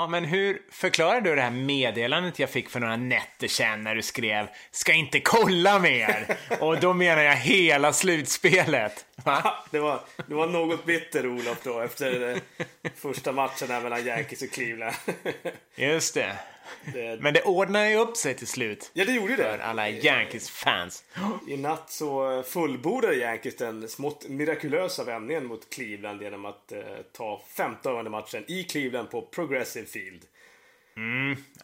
Ja, men hur förklarar du det här meddelandet jag fick för några nätter sedan när du skrev “Ska inte kolla mer” och då menar jag hela slutspelet. Va? Det var, det var något bitter Olof då efter eh, första matchen här mellan Yankees och Cleveland. Just det. Det- Men det ordnade ju upp sig till slut. Ja, det gjorde För det. alla Yankees-fans. I natt så fullbordade Yankees den smått mirakulösa vändningen mot Cleveland genom att eh, ta femte avgörande matchen i Cleveland på Progressive Field.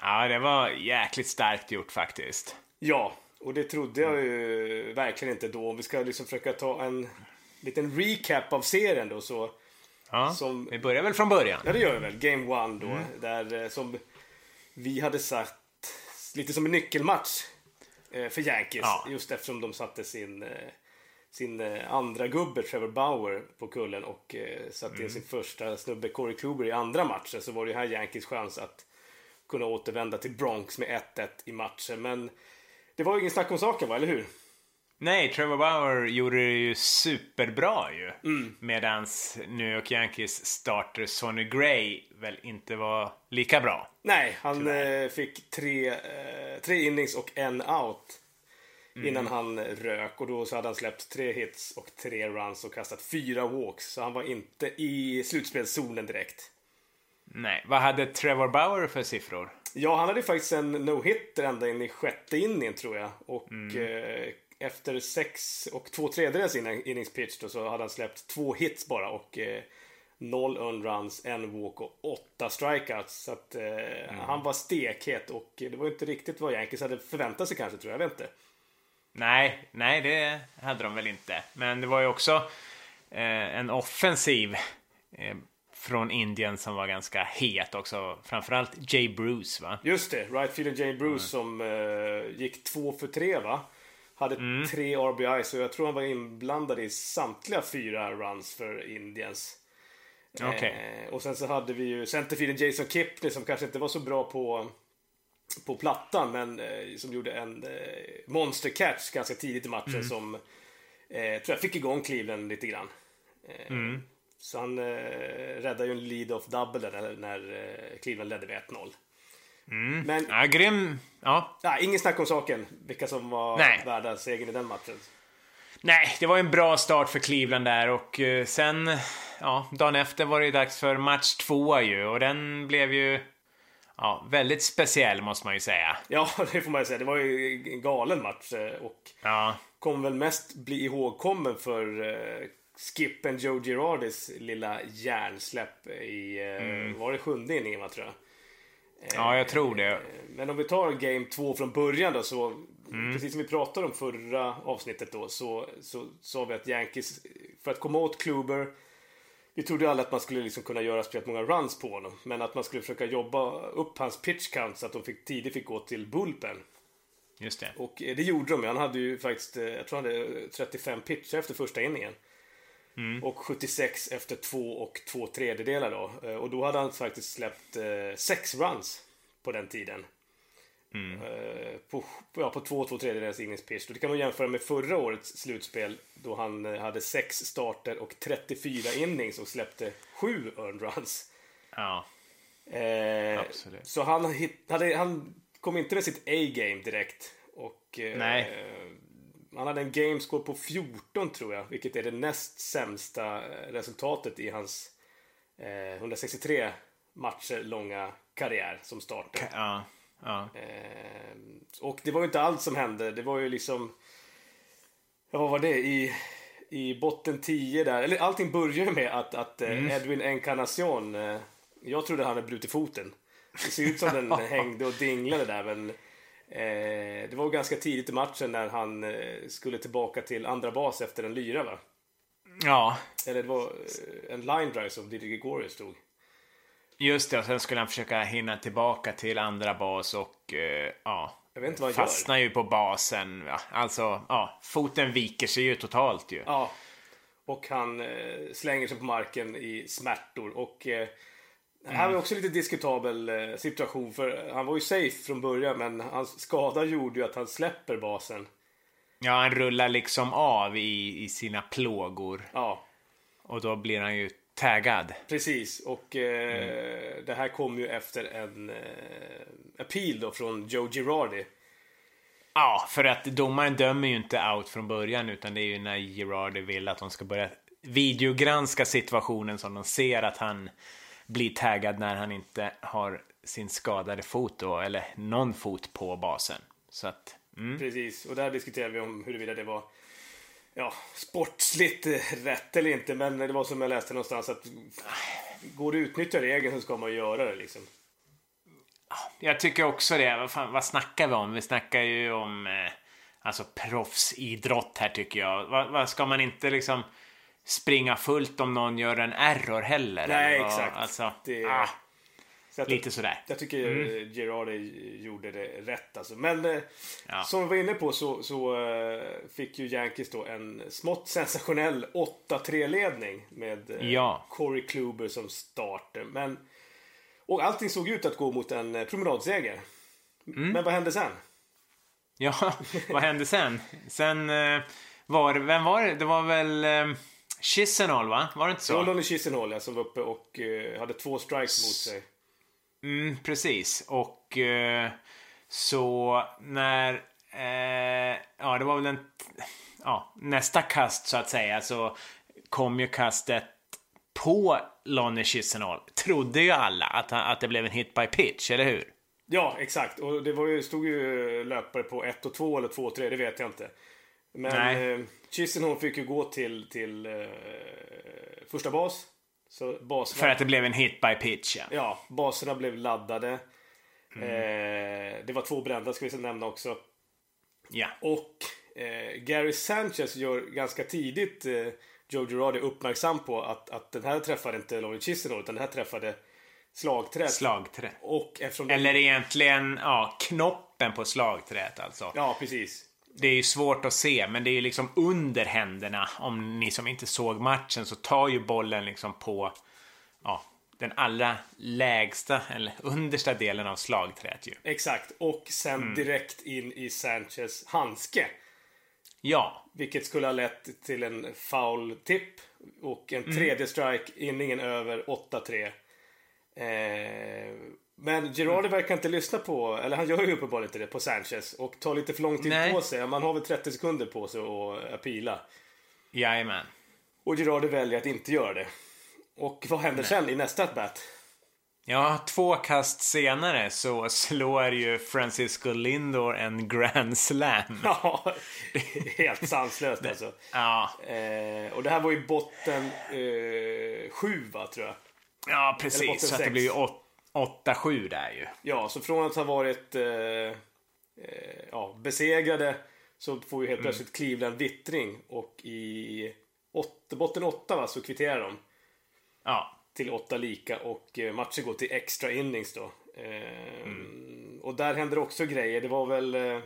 Ja, det var jäkligt starkt gjort faktiskt. Ja, och det trodde jag ju verkligen inte då. Om vi ska liksom försöka ta en liten recap av serien då så... Ja, Som- vi börjar väl från början. Ja, det gör vi väl. Game one då. Där eh, som vi hade sagt lite som en nyckelmatch eh, för Yankees. Ja. Just eftersom de satte sin, eh, sin eh, andra gubbe Trevor Bauer på kullen och satte in sin första snubbe Corey Kluber i andra matchen. Så var det här Yankees chans att kunna återvända till Bronx med 1-1 i matchen. Men det var ju ingen snack om saken, va? Eller hur? Nej, Trevor Bauer gjorde det ju superbra ju. Mm. Medans New York Yankees starter Sonny Gray väl inte var lika bra. Nej, han eh, fick tre, eh, tre innings och en out innan han rök. Och då så hade han släppt tre hits och tre runs och kastat fyra walks. Så han var inte i slutspelszonen direkt. Nej, vad hade Trevor Bauer för siffror? Ja, han hade faktiskt en no-hitter ända in i sjätte inningen tror jag. Och eh, efter sex och två tredjedels inning- innings-pitch då, så hade han släppt två hits bara och eh, noll earned runs, en walk och åtta strikeouts. Så att eh, han var stekhet och det var inte riktigt vad Yankees hade förväntat sig kanske tror jag. Jag vet inte. Nej, nej det hade de väl inte. Men det var ju också eh, en offensiv eh, från Indien som var ganska het också. Framförallt Jay Bruce va? Just det, right fielder Jay Bruce som eh, gick två för tre va? Hade tre RBI så jag tror han var inblandad i samtliga fyra runs för Indians. Okej. Eh, och sen så hade vi ju centerfielden Jason Kipney som kanske inte var så bra på, på plattan men eh, som gjorde en eh, monster catch ganska tidigt i matchen som eh, tror jag fick igång Cleveland lite grann. Eh, Så han eh, räddade ju en lead-off double där när, när eh, Cleveland ledde med 1-0. Men Ja, grym. Ja. ja, ingen snack om saken, vilka som var Nej. värda segern i den matchen. Nej, det var en bra start för Cleveland där och eh, sen, ja, dagen efter var det dags för match två ju och den blev ju, ja, väldigt speciell måste man ju säga. Ja, det får man ju säga. Det var ju en galen match eh, och Ja, kommer väl mest bli ihågkommen för eh, Skippen Joe Girardis lilla hjärnsläpp i, eh, var det sjunde inningen va, tror jag. Ja jag tror det. Men om vi tar game två från början då så Precis som vi pratade om förra avsnittet då så, så sa vi att Yankees för att komma åt Kluber vi trodde alla att man skulle liksom kunna göra speciellt många runs på honom. Men att man skulle försöka jobba upp hans pitch count så att de fick, tidigt fick gå till bullpen. Just det. Och eh, det gjorde de. Han hade ju faktiskt, eh, jag tror han hade 35 pitcher efter första inningen. Och 76 efter två och två tredjedelar då. Eh, Och då hade han faktiskt släppt eh, sex runs på den tiden. Eh, På, ja, på två och två tredjedels inningspitch. Det kan man jämföra med förra årets slutspel då han eh, hade sex starter och 34 innings och släppte sju earned runs. Ja, Eh, Absolut. Så han, hade, han kom inte med sitt A-game direkt. Och, eh, Nej. Han hade en gamescore på 14 tror jag, vilket är det näst sämsta eh, resultatet i hans eh, 163 matcher långa karriär som starter. ja, ja. Eh, och det var ju inte allt som hände. Det var ju liksom... Ja, vad var det? I, i botten 10 där. Eller allting börjar med att, att eh, Edwin Encarnacion... Eh, jag trodde han hade brutit foten. Det ser ut som den hängde och dinglade där men... Eh, det var ganska tidigt i matchen när han eh, skulle tillbaka till andra bas efter en lyra va? ja. Eller det var eh, en line drive som Didi Gregorius stod. Just det, och sen skulle han försöka hinna tillbaka till andra bas och eh, ja, Jag vet inte vad han gör. fastnar ju på basen. Ja, alltså, ja, foten viker sig ju totalt ju. Ja. Och han eh, slänger sig på marken i smärtor. Och eh, det här var också lite diskutabel eh, situation. För han var ju safe från början men hans skada gjorde ju att han släpper basen. Ja, han rullar liksom av i, i sina plågor. Ja. och då blir han ju taggad. Precis, och eh, mm. det här kom ju efter en eh, appeal då från Joe Girardi. Ja, för att domaren dömer ju inte out från början utan det är ju när Girardi vill att de ska börja videogranska situationen som de ser att han blir taggad när han inte har sin skadade fot då, eller någon fot på basen. Så att, mm. Precis, och där diskuterar vi om huruvida det var ja, sportsligt rätt eller inte. Men det var som jag läste någonstans att går det att utnyttja regeln så ska man göra det liksom. Jag tycker också det. Vad, fan, vad snackar vi om? Vi snackar ju om eh, alltså proffsidrott här tycker jag. Vad, vad, ska man inte liksom springa fullt om någon gör en error heller? Nej, exakt. Alltså, det... ah. Lite sådär. Jag tycker mm. Gerardi gjorde det rätt alltså. Men eh, ja. som vi var inne på så, så uh, fick ju Yankees då en smått sensationell 8-3 ledning med uh, ja. Corey Kluber som starter. Men, och allting såg ut att gå mot en promenadseger. Mm. Men vad hände sen? Ja, vad hände sen? Sen var det, vem var det? Det var väl Chisenhall va? Var det inte så? Det var Lonnie Chisenhall ja, som var uppe och hade två strikes mot sig. Mm, precis. Och eh, så när... Eh, ja, det var väl en... Ja, nästa kast så att säga så kom ju kastet på Lonnie Chisenhall. Trodde ju alla att, att det blev en hit by pitch, eller hur? Ja, exakt. Och det var ju, stod ju löpare på 1 och 2 eller 2 och 3, det vet jag inte. Men eh, Chisenhall fick ju gå till, till eh, första bas. Så baserna, För att det blev en hit by pitch ja. Ja, baserna blev laddade. Mm. Eh, det var två brända ska vi nämna också. Ja. Och eh, Gary Sanchez gör ganska tidigt eh, Joe Girardi uppmärksam på att, att den här träffade inte Laurie Chisenhall utan den här träffade slagträd. Slagträ. Och eftersom Eller egentligen ja, knoppen på slagträet alltså. Ja, precis det är ju svårt att se, men det är ju liksom under händerna. Om ni som inte såg matchen så tar ju bollen liksom på ja, den allra lägsta eller understa delen av slagträet ju. Exakt, och sen mm. direkt in i Sanchez handske. Ja. Vilket skulle ha lett till en foul tip och en mm. tredje strike, inningen över 8-3. Eh, men Girardi verkar inte lyssna på, eller han gör ju uppenbarligen inte det, på Sanchez. Och tar lite för lång tid Nej. på sig. Man har väl 30 sekunder på sig att apila. Jajamän. Och Girardi väljer att inte göra det. Och vad händer Nej. sen i nästa at-bat? Ja, två kast senare så slår ju Francisco Lindor en grand slam. Ja, helt sanslöst alltså. Ja. Eh, och det här var ju botten eh, sju, va, tror jag. Ja, precis. Så det blir ju åtta 8-7 där ju. Ja, så från att ha varit eh, eh, ja, besegrade så får ju helt mm. plötsligt Cleveland vittring och i åtta, botten 8 va, så kvitterar de. Ja. Till 8 lika och eh, matchen går till extra innings då. Eh, mm. Och där händer också grejer. Det var väl eh,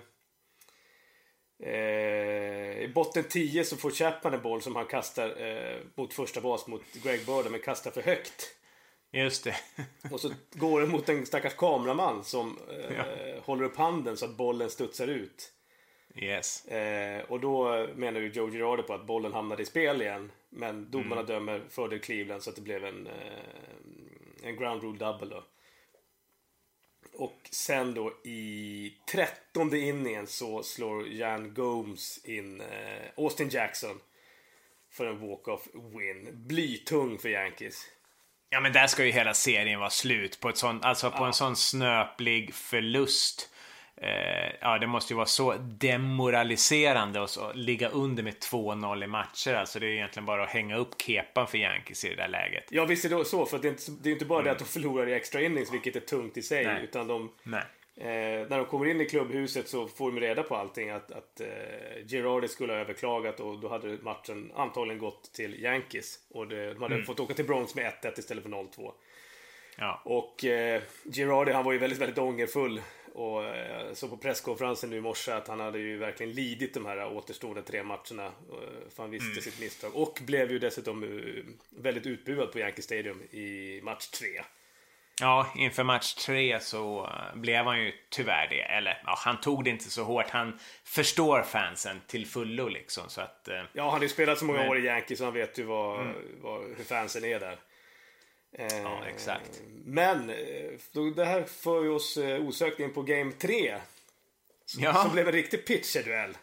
eh, I botten 10 så får Chapman en boll som han kastar eh, mot första bas mot Greg Burden men kastar för högt. Just det. och så går det mot en stackars kameraman som eh, ja. håller upp handen så att bollen studsar ut. Yes. Eh, och då menar ju Joe Girardi på att bollen hamnade i spel igen. Men domarna mm. dömer fördel Cleveland så att det blev en, eh, en ground rule double då. Och sen då i trettonde inningen så slår Jan Gomes in eh, Austin Jackson för en walk-off win. Blytung för Yankees. Ja, men där ska ju hela serien vara slut på, ett sånt, alltså på ja. en sån snöplig förlust. Eh, ja, det måste ju vara så demoraliserande att ligga under med 2-0 i matcher. Alltså det är egentligen bara att hänga upp kepan för Yankees i det där läget. Ja, visst är det så. För det är inte, det är inte bara mm. det att de förlorar i extra innings, vilket är tungt i sig. Nej. Utan de, Nej. Eh, när de kommer in i klubbhuset så får de reda på allting. Att, att eh, Girardi skulle ha överklagat och då hade matchen antagligen gått till Yankees. Och det, de hade mm. fått åka till Bronx med 1-1 istället för 0-2. Ja. Och eh, Girardi han var ju väldigt, väldigt ångerfull. Och eh, så på presskonferensen nu i morse att han hade ju verkligen lidit de här återstående tre matcherna. Eh, för han visste mm. sitt misstag. Och blev ju dessutom uh, väldigt utbuad på Yankee Stadium i match tre. Ja, inför match tre så uh, blev han ju tyvärr det. Eller ja, han tog det inte så hårt. Han förstår fansen till fullo liksom. Så att, uh, ja, han har ju spelat så många men... år i Yankees så han vet ju vad, mm. vad, hur fansen är där. Ja, exakt. Men då, det här för oss osökt in på Game 3. Som, ja. som blev en riktig pitcher-duell.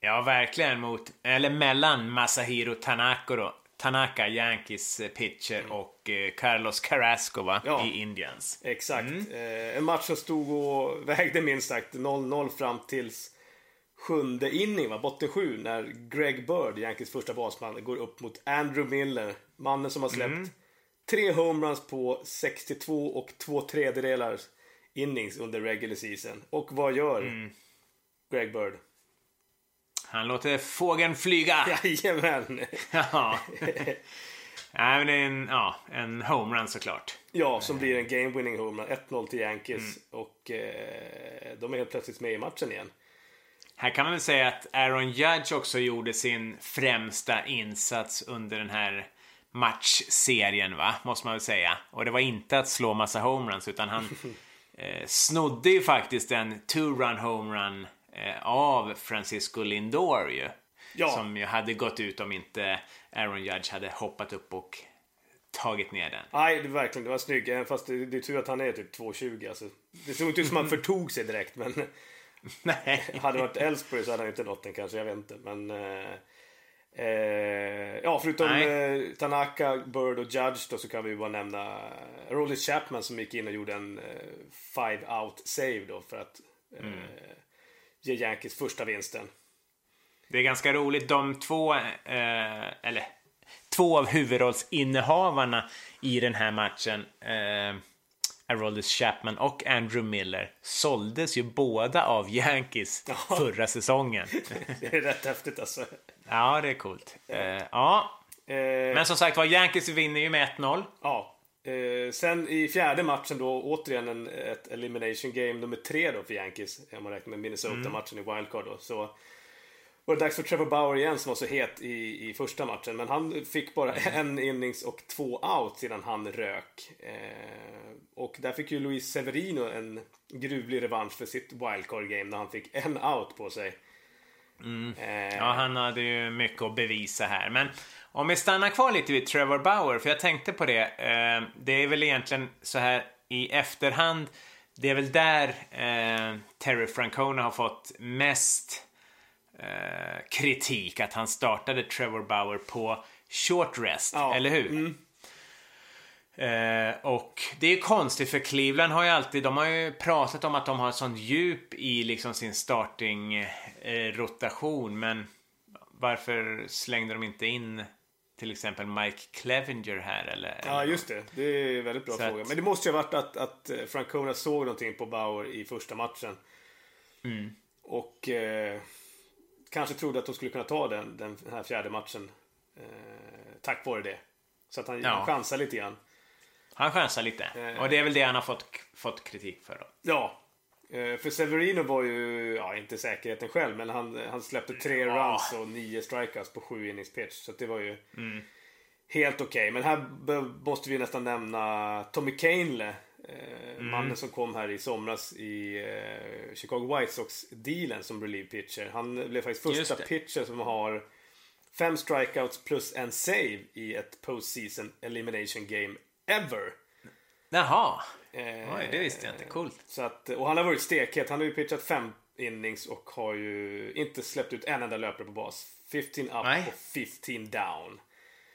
Ja, verkligen mot, eller mellan Masahiro Tanaka då, Tanaka, Yankees eh, pitcher mm. och eh, Carlos Carrasco va? Ja, i Indians. Exakt. Mm. Eh, en match som stod och vägde minst sagt 0-0 fram tills sjunde inning, va? botten sju, när Greg Bird, Yankees första basman, går upp mot Andrew Miller. Mannen som har släppt mm. tre homeruns på 62 och två tredjedelar innings under regular season. Och vad gör mm. Greg Bird? Han låter fågeln flyga. Jajamän. ja. Nej, men det är en, ja, en homerun såklart. Ja, som blir en game winning homerun. 1-0 till Yankees. Mm. Och eh, de är helt plötsligt med i matchen igen. Här kan man väl säga att Aaron Judge också gjorde sin främsta insats under den här matchserien, va? Måste man väl säga. Och det var inte att slå massa homeruns, utan han eh, snodde ju faktiskt en two-run homerun av Francisco Lindor ju. Ja. Som ju hade gått ut om inte Aaron Judge hade hoppat upp och tagit ner den. Nej, det, verkligen. Det var snygg. Fast det, det är tur att han är typ 2,20. Alltså. Det såg inte ut som att han förtog sig direkt, men... Nej. hade det varit Ellsbury så hade han inte nått den kanske. Jag vet inte. Men... Eh, eh, ja, förutom eh, Tanaka, Bird och Judge då så kan vi bara nämna Rollis Chapman som gick in och gjorde en eh, five out save då för att mm ger Yankees första vinsten. Det är ganska roligt. De två, eh, eller två av huvudrollsinnehavarna i den här matchen, eh, Aroldis Chapman och Andrew Miller, såldes ju båda av Yankees ja. förra säsongen. det är rätt häftigt alltså. Ja, det är coolt. Eh, ja. Eh. Men som sagt var, Yankees vinner ju med 1-0. Ja. Eh, sen i fjärde matchen då återigen en, ett elimination game nummer tre då för Yankees. Om man räknar med Minnesota-matchen mm. i wildcard då. Så var det dags för Trevor Bauer igen som var så het i, i första matchen. Men han fick bara mm. en innings och två out sedan han rök. Eh, och där fick ju Luis Severino en gruvlig revansch för sitt wildcard-game när han fick en out på sig. Mm. Eh, ja, han hade ju mycket att bevisa här. Men om vi stannar kvar lite vid Trevor Bauer, för jag tänkte på det. Eh, det är väl egentligen så här i efterhand. Det är väl där eh, Terry Francona har fått mest eh, kritik. Att han startade Trevor Bauer på short rest, ja. eller hur? Mm. Eh, och det är konstigt för Cleveland har ju alltid, de har ju pratat om att de har ett sånt djup i liksom sin starting eh, rotation men varför slängde de inte in till exempel Mike Clevenger här eller? Ja, just det. Det är en väldigt bra Så fråga. Att... Men det måste ju ha varit att, att eh, Francona såg någonting på Bauer i första matchen. Mm. Och eh, kanske trodde att de skulle kunna ta den, den här fjärde matchen. Eh, tack vare det. Så att han, ja. han chansar lite grann. Han chansar lite. Eh, och det är väl det han har fått, fått kritik för då. Ja, för Severino var ju, ja inte säkerheten själv, men han, han släppte tre ja. runs och nio strikeouts på sju innings pitch. Så det var ju mm. helt okej. Okay. Men här måste vi nästan nämna Tommy Kahnle. Eh, mm. Mannen som kom här i somras i eh, Chicago White Sox-dealen som relief pitcher. Han blev faktiskt första pitcher som har fem strikeouts plus en save i ett postseason elimination game ever. Jaha. Eh, Oj, det visste jag inte. Coolt. Så att, och han har varit stekhet. Han har ju pitchat fem innings och har ju inte släppt ut en enda löpare på bas. 15 up Nej. och 15 down.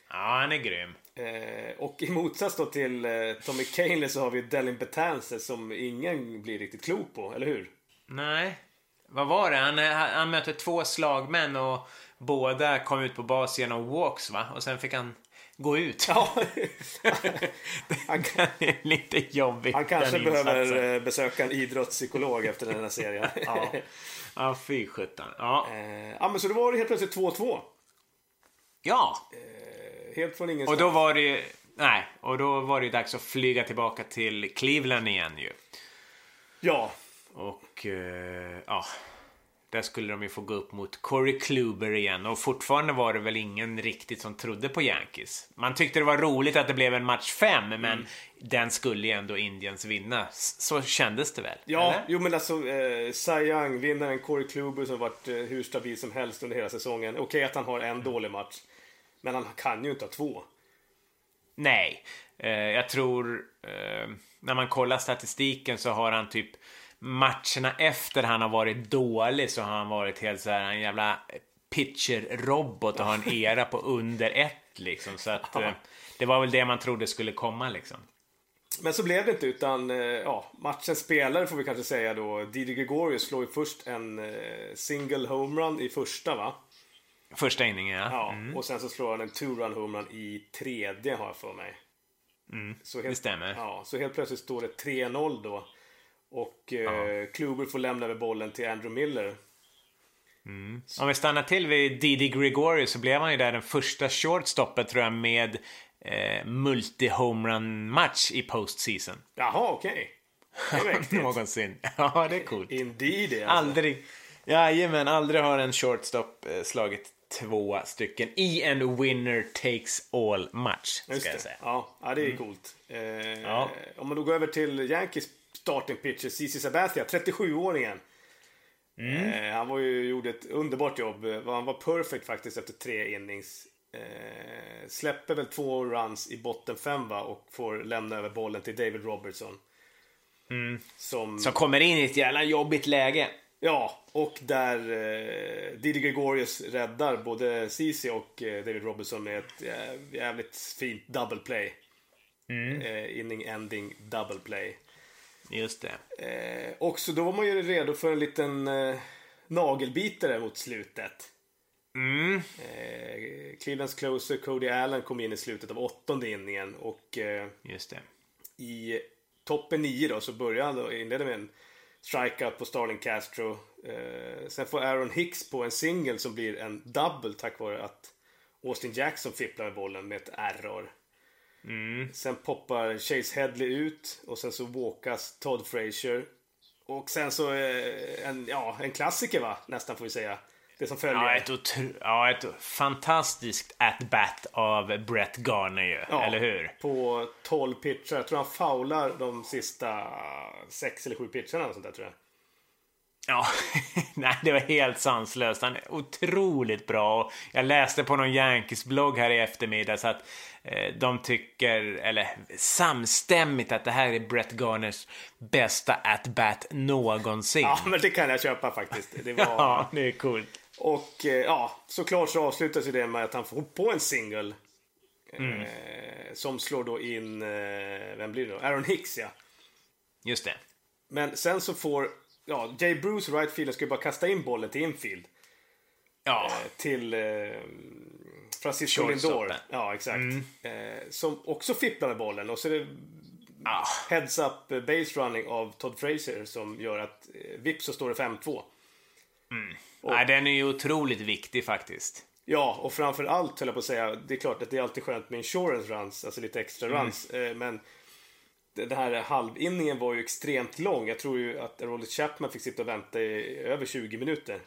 Ja, han är grym. Eh, och i motsats då till eh, Tommy Kahnle så har vi Delin Betances som ingen blir riktigt klok på, eller hur? Nej. Vad var det? Han, han mötte två slagmän och båda kom ut på bas genom walks, va? Och sen fick han gå ut. Ja. han, det är lite jobbigt. Han kanske behöver eh, besöka en idrottspsykolog efter den här serien. ja. ja, fy sjutton. Ja. Eh, ja, men så då var det helt plötsligt 2-2. Ja. Eh, helt från ingenstans. Och då var det Nej, och då var det dags att flyga tillbaka till Cleveland igen ju. Ja. Och, eh, ja. Där skulle de ju få gå upp mot Corey Kluber igen och fortfarande var det väl ingen riktigt som trodde på Yankees. Man tyckte det var roligt att det blev en match 5 men mm. den skulle ju ändå Indians vinna. Så kändes det väl? Ja, eller? jo men alltså eh, Cy Young, vinnaren Corey Kluber som varit eh, hur stabil som helst under hela säsongen. Okej okay, att han har en mm. dålig match. Men han kan ju inte ha två. Nej, eh, jag tror eh, när man kollar statistiken så har han typ matcherna efter han har varit dålig så har han varit helt så här en jävla pitcher-robot och har en era på under ett liksom. Så att eh, det var väl det man trodde skulle komma liksom. Men så blev det inte utan, eh, ja, matchens spelare får vi kanske säga då. Didi Gregorius slår ju först en eh, single homerun i första va? Första inningen ja. ja mm. Och sen så slår han en two-run homerun i tredje har jag för mig. Mm, så helt, det stämmer. Ja, så helt plötsligt står det 3-0 då. Och eh, Kluber får lämna över bollen till Andrew Miller. Mm. Om vi stannar till vid Didi Gregory så blev han ju där den första shortstoppen tror jag med eh, multi-homerun match i postseason. Jaha, okej. Okay. Någonsin. Ja, det är coolt. Indeed, alltså. Aldrig. Jajamän, aldrig har en shortstop eh, slagit två stycken i en winner takes all match. Ska jag säga. Ja, ja, det är mm. coolt. Eh, ja. Om man då går över till Yankees starting pitcher, CC Sabathia, 37-åringen. Mm. Eh, han var ju, gjorde ett underbart jobb. Han var perfect faktiskt efter tre innings. Eh, släpper väl två runs i botten fem va? Och får lämna över bollen till David Robertson. Mm. Som... som kommer in i ett jävla jobbigt läge. Ja, och där eh, Didi Gregorius räddar både Cici och eh, David Robertson med ett eh, jävligt fint double play. Mm. Eh, inning ending double play. Just det. Eh, och så då var man ju redo för en liten eh, nagelbitare mot slutet. Mm. Eh, Clevelands closer Cody Allen kom in i slutet av åttonde inningen och eh, Just det. i toppen nio då så började han då, inledde med en strikeout på Starling Castro. Eh, sen får Aaron Hicks på en singel som blir en double tack vare att Austin Jackson fipplar bollen med ett error. Mm. Sen poppar Chase Headley ut och sen så walkas Todd Frazier. Och sen så eh, en, ja, en klassiker va, nästan får vi säga. Det som följer. Ja, ett, ja, ett fantastiskt at-bat av Brett Garner ju, ja, eller hur? På 12 pitcher. Jag tror han faular de sista 6 eller 7 pitcherna och sånt där tror jag. Ja, nej det var helt sanslöst. Han är otroligt bra. Jag läste på någon Yankees-blogg här i eftermiddag så att de tycker, eller samstämmigt, att det här är Brett Garners bästa at-bat någonsin. Ja, men det kan jag köpa faktiskt. Det var... ja, det är coolt. Och eh, ja, såklart så avslutas det med att han får på en singel. Mm. Eh, som slår då in, eh, vem blir det då? Aaron Hicks ja. Just det. Men sen så får ja, Jay Bruce, right fielder, ska ju bara kasta in bollen till infield. Ja. Eh, till eh, Francisco Lindor. Ja, exakt. Mm. Eh, som också fipplar med bollen. Och så är det ah. heads up base running av Todd Fraser som gör att eh, vips så står det 5-2. Mm. Och, Nej, den är ju otroligt viktig faktiskt. Ja, och framför allt höll jag på att säga, det är klart att det är alltid skönt med insurance runs, alltså lite extra mm. runs. Eh, men den här halvinningen var ju extremt lång. Jag tror ju att Rollet Chapman fick sitta och vänta i över 20 minuter.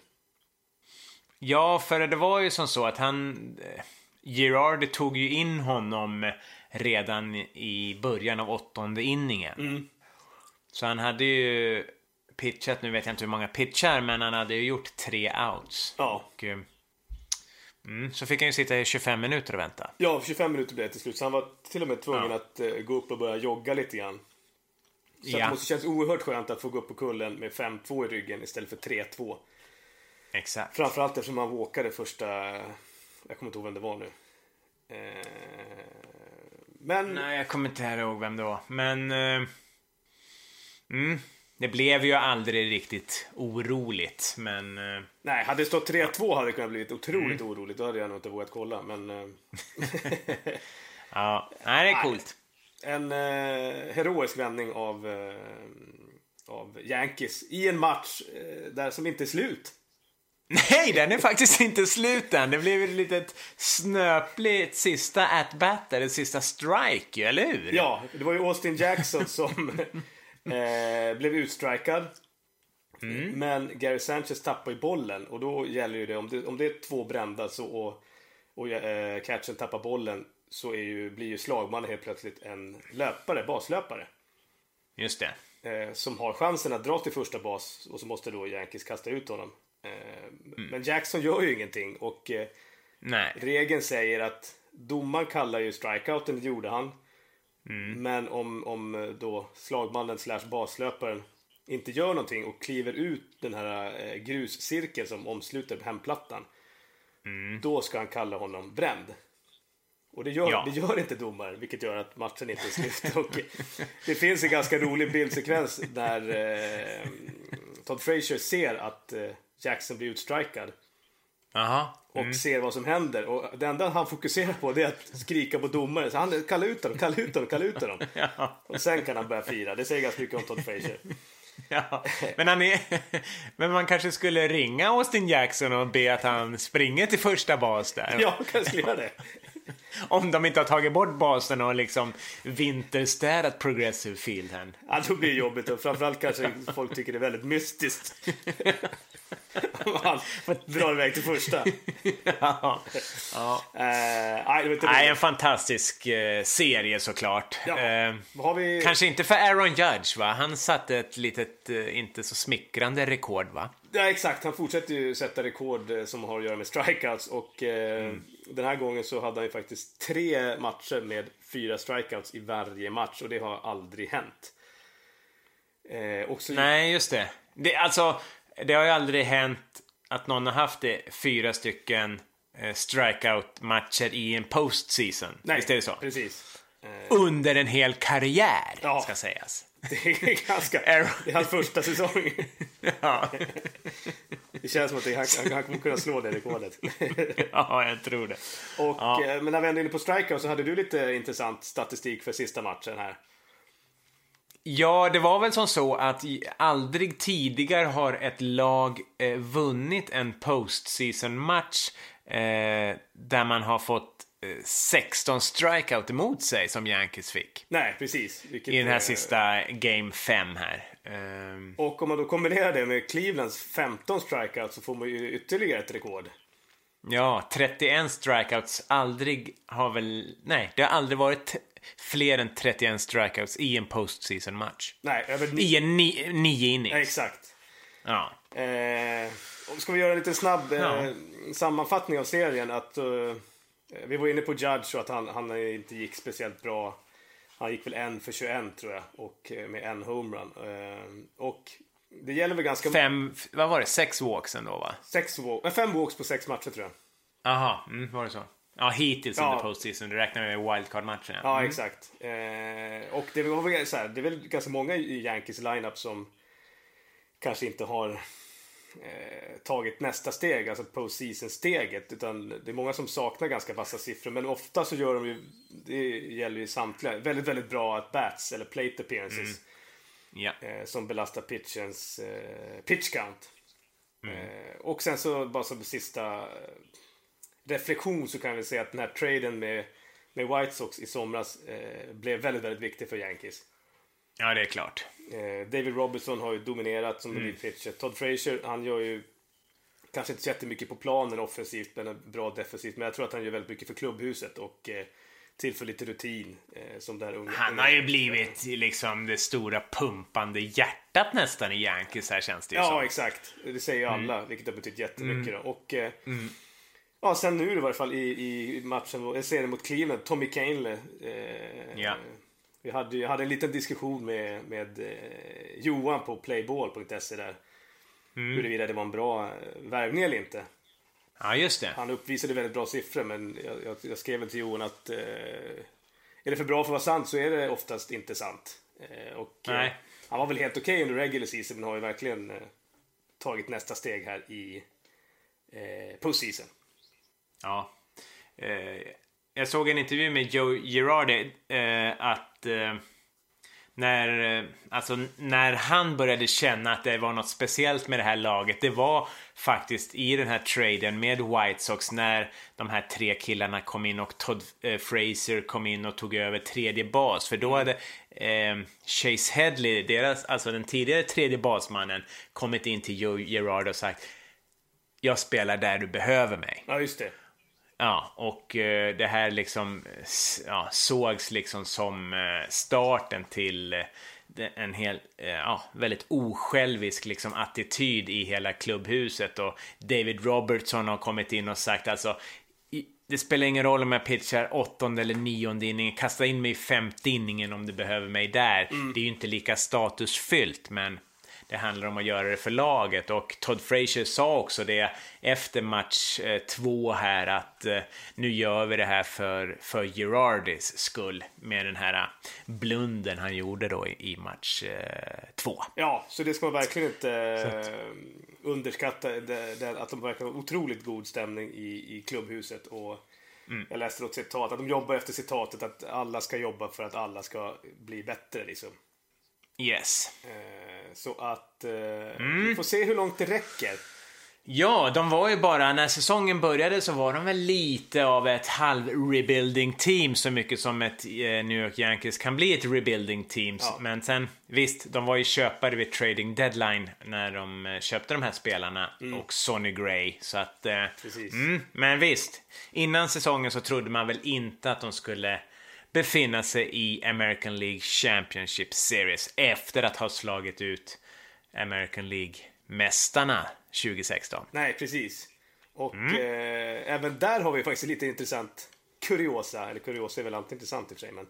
Ja, för det var ju som så att han... Eh, Girardi tog ju in honom redan i början av åttonde inningen. Mm. Så han hade ju pitchat, nu vet jag inte hur många pitchar, men han hade ju gjort tre outs. Ja. Och, eh, Mm, så fick han ju sitta i 25 minuter och vänta. Ja, 25 minuter blev det till slut. Så han var till och med tvungen ja. att uh, gå upp och börja jogga lite grann. Så ja. det måste kännas oerhört skönt att få gå upp på kullen med 5-2 i ryggen istället för 3-2. Exakt. Framförallt eftersom han walkade första... Jag kommer inte ihåg vem det var nu. Uh, men... Nej, jag kommer inte ihåg vem det var. Men... Uh... Mm. Det blev ju aldrig riktigt oroligt, men... Eh, Nej, hade det stått 3-2 hade det kunnat bli otroligt mm. oroligt. Då hade jag nog inte vågat kolla, men... Eh, ja, nej, det är coolt. En eh, heroisk vändning av, eh, av Yankees i en match eh, där som inte är slut. Nej, den är faktiskt inte slut än. Det blev ett litet snöpligt sista at-bat, ett sista strike, eller hur? Ja, det var ju Austin Jackson som Eh, blev utstrikad. Mm. Men Gary Sanchez tappar ju bollen och då gäller ju det om det, om det är två brända så, och, och eh, catchen tappar bollen så ju, blir ju slagmannen helt plötsligt en löpare, baslöpare. Just det. Eh, som har chansen att dra till första bas och så måste då Yankees kasta ut honom. Eh, mm. Men Jackson gör ju ingenting och eh, Nej. regeln säger att domaren kallar ju strikeouten, det gjorde han. Mm. Men om, om eh, då slagmannen slash baslöparen inte gör någonting och kliver ut den här gruscirkeln som omsluter hemplattan. Mm. Då ska han kalla honom bränd. Och det gör, ja. det gör inte domaren, vilket gör att matchen inte är slut. och det finns en ganska rolig bildsekvens där eh, Todd Frazier ser att eh, Jackson blir utstrikad. Aha. Mm. Och ser vad som händer. Och det enda han fokuserar på det är att skrika på domaren. Så han kallar ut honom, kallar ut honom, kallar ut honom. ja. Och sen kan han börja fira. Det säger ganska mycket om Todd Frazier. Ja, men, han är, men man kanske skulle ringa Austin Jackson och be att han springer till första bas där. Ja, kanske göra det. Om de inte har tagit bort basen och liksom vinterstädat Progressive Field här. Ja, då blir det jobbigt och framförallt kanske folk tycker det är väldigt mystiskt. Han drar iväg till första. ja. ja. Uh, nej, nej, en fantastisk uh, serie såklart. Ja. Uh, vi... Kanske inte för Aaron Judge va? Han satte ett litet, inte så smickrande rekord va? Ja exakt, han fortsätter ju sätta rekord som har att göra med strikeouts och mm. den här gången så hade han ju faktiskt tre matcher med fyra strikeouts i varje match och det har aldrig hänt. Också... Nej, just det. det alltså, det har ju aldrig hänt att någon har haft det fyra stycken eh, strikeout-matcher i en postseason. Nej, Visst är det så? precis. Eh, Under en hel karriär, ja. ska sägas. Det är ganska... det är hans första säsong. ja. Det känns som att det, han, han kommer kunna slå det rekordet. ja, jag tror det. Och, ja. Eh, men när vi ändå är inne på strikeout så hade du lite intressant statistik för sista matchen här. Ja, det var väl som så att aldrig tidigare har ett lag eh, vunnit en postseason-match eh, där man har fått eh, 16 strikeout emot sig som Yankees fick. Nej, precis. I den här sista Game 5 här. Um... Och om man då kombinerar det med Clevelands 15 strikeout så får man ju ytterligare ett rekord. Ja, 31 strikeouts. Aldrig har väl... Nej, det har aldrig varit fler än 31 strikeouts i en postseason match. Nej, över I en ni nio innings. Ja, exakt. Ja. Eh, ska vi göra en lite snabb eh, ja. sammanfattning av serien? Att, eh, vi var inne på Judge och att han, han inte gick speciellt bra. Han gick väl en för 21 tror jag. Och eh, med en homerun. Eh, och det gäller väl ganska... Fem, vad var det? Sex walks ändå va? Sex walk, fem walks på sex matcher tror jag. Aha, mm, var det så? Ja, hittills ja. under postseason. Du räknar med wildcard-matchen. Ja, mm. exakt. Eh, och det, var väl så här, det är väl ganska många i Yankees lineup som kanske inte har eh, tagit nästa steg, alltså postseason-steget. Utan det är många som saknar ganska vassa siffror. Men ofta så gör de ju, det gäller ju samtliga, väldigt, väldigt bra at bats eller plate appearances. Mm. Ja. Eh, som belastar pitchens eh, pitch count. Mm. Eh, och sen så bara som sista reflektion så kan vi säga att den här traden med, med White Sox i somras eh, blev väldigt, väldigt viktig för Yankees. Ja, det är klart. Eh, David Robinson har ju dominerat som mm. pitcher. Todd Frazier, han gör ju kanske inte så jättemycket på planen offensivt, men bra defensivt. Men jag tror att han gör väldigt mycket för klubbhuset och eh, tillför lite rutin. Eh, som där unga, han har ju blivit liksom det stora pumpande hjärtat nästan i Yankees här känns det ju Ja, som. exakt. Det säger alla, mm. vilket har betytt jättemycket. Mm. Och, eh, mm. Ja, sen nu i varje fall i, i matchen, serien mot Cleveland, Tommy Kainle. Eh, ja. Vi hade, jag hade en liten diskussion med, med eh, Johan på playball.se där. Mm. Huruvida det var en bra eh, värvning eller inte. Ja, just det. Han uppvisade väldigt bra siffror, men jag, jag, jag skrev väl till Johan att eh, är det för bra för att vara sant så är det oftast inte sant. Eh, och, Nej. han var väl helt okej okay under regular season, men har ju verkligen eh, tagit nästa steg här i eh, postseason. Ja. Eh, jag såg en intervju med Joe Girardi eh, att eh, när, eh, alltså, när han började känna att det var något speciellt med det här laget, det var faktiskt i den här traden med White Sox när de här tre killarna kom in och Todd eh, Fraser kom in och tog över tredje bas. För då hade eh, Chase Headley, deras, alltså den tidigare tredje basmannen, kommit in till Joe Gerard och sagt jag spelar där du behöver mig. Ja, just det. Ja, och eh, det här liksom ja, sågs liksom som eh, starten till eh, en hel, eh, ja, väldigt osjälvisk liksom attityd i hela klubbhuset och David Robertson har kommit in och sagt alltså det spelar ingen roll om jag pitchar åttonde eller nionde inningen, kasta in mig i femte inningen om du behöver mig där. Mm. Det är ju inte lika statusfyllt, men det handlar om att göra det för laget och Todd Frazier sa också det efter match eh, två här att eh, nu gör vi det här för, för Girardis skull med den här blunden han gjorde då i, match eh, två. Ja, så det ska man verkligen inte att... underskatta att de verkar ha otroligt god stämning i, i klubbhuset och Mm. Jag läste något citat, att de jobbar efter citatet att alla ska jobba för att alla ska bli bättre. Liksom. Yes. Eh, så att eh, mm. vi får se hur långt det räcker. Ja, de var ju bara, när säsongen började så var de väl lite av ett halv-rebuilding team så mycket som ett eh, New York Yankees kan bli ett rebuilding team. Ja. Men sen, visst, de var ju köpare vid trading deadline när de köpte de här spelarna mm. och Sonny Gray. Så att, mm, men visst, innan säsongen så trodde man väl inte att de skulle befinna sig i American League Championship Series efter att ha slagit ut American League-mästarna 2016. Nej, precis. Och mm. eh, även där har vi faktiskt lite intressant kuriosa. Eller kuriosa är väl alltid intressant i och för sig. Men,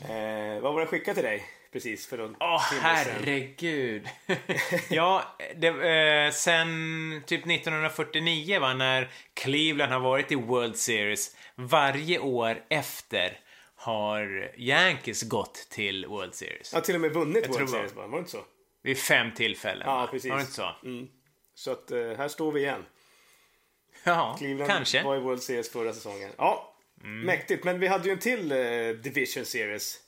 eh, vad var det skickat till dig? Precis för någon Åh, oh, herregud. ja, det, eh, sen typ 1949 va, när Cleveland har varit i World Series varje år efter har Yankees gått till World Series. Ja, till och med vunnit jag World Series, var det inte så? Vid fem tillfällen. Ja, precis. Var det inte så? Mm. Så att uh, här står vi igen. Ja, Cleveland kanske. var i World Series förra säsongen. Ja, mm. mäktigt. Men vi hade ju en till uh, Division Series.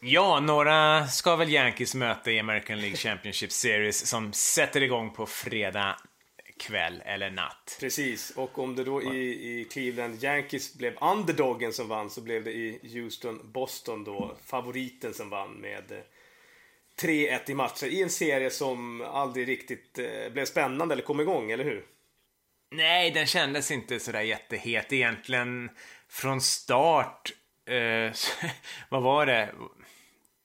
Ja, några ska väl Yankees möta i American League Championship Series som sätter igång på fredag kväll eller natt. Precis, och om det då i, i Cleveland Yankees blev underdogen som vann så blev det i Houston Boston då favoriten som vann med 3-1 eh, i matcher i en serie som aldrig riktigt eh, blev spännande eller kom igång, eller hur? Nej, den kändes inte sådär jättehet egentligen från start. Eh, vad var det?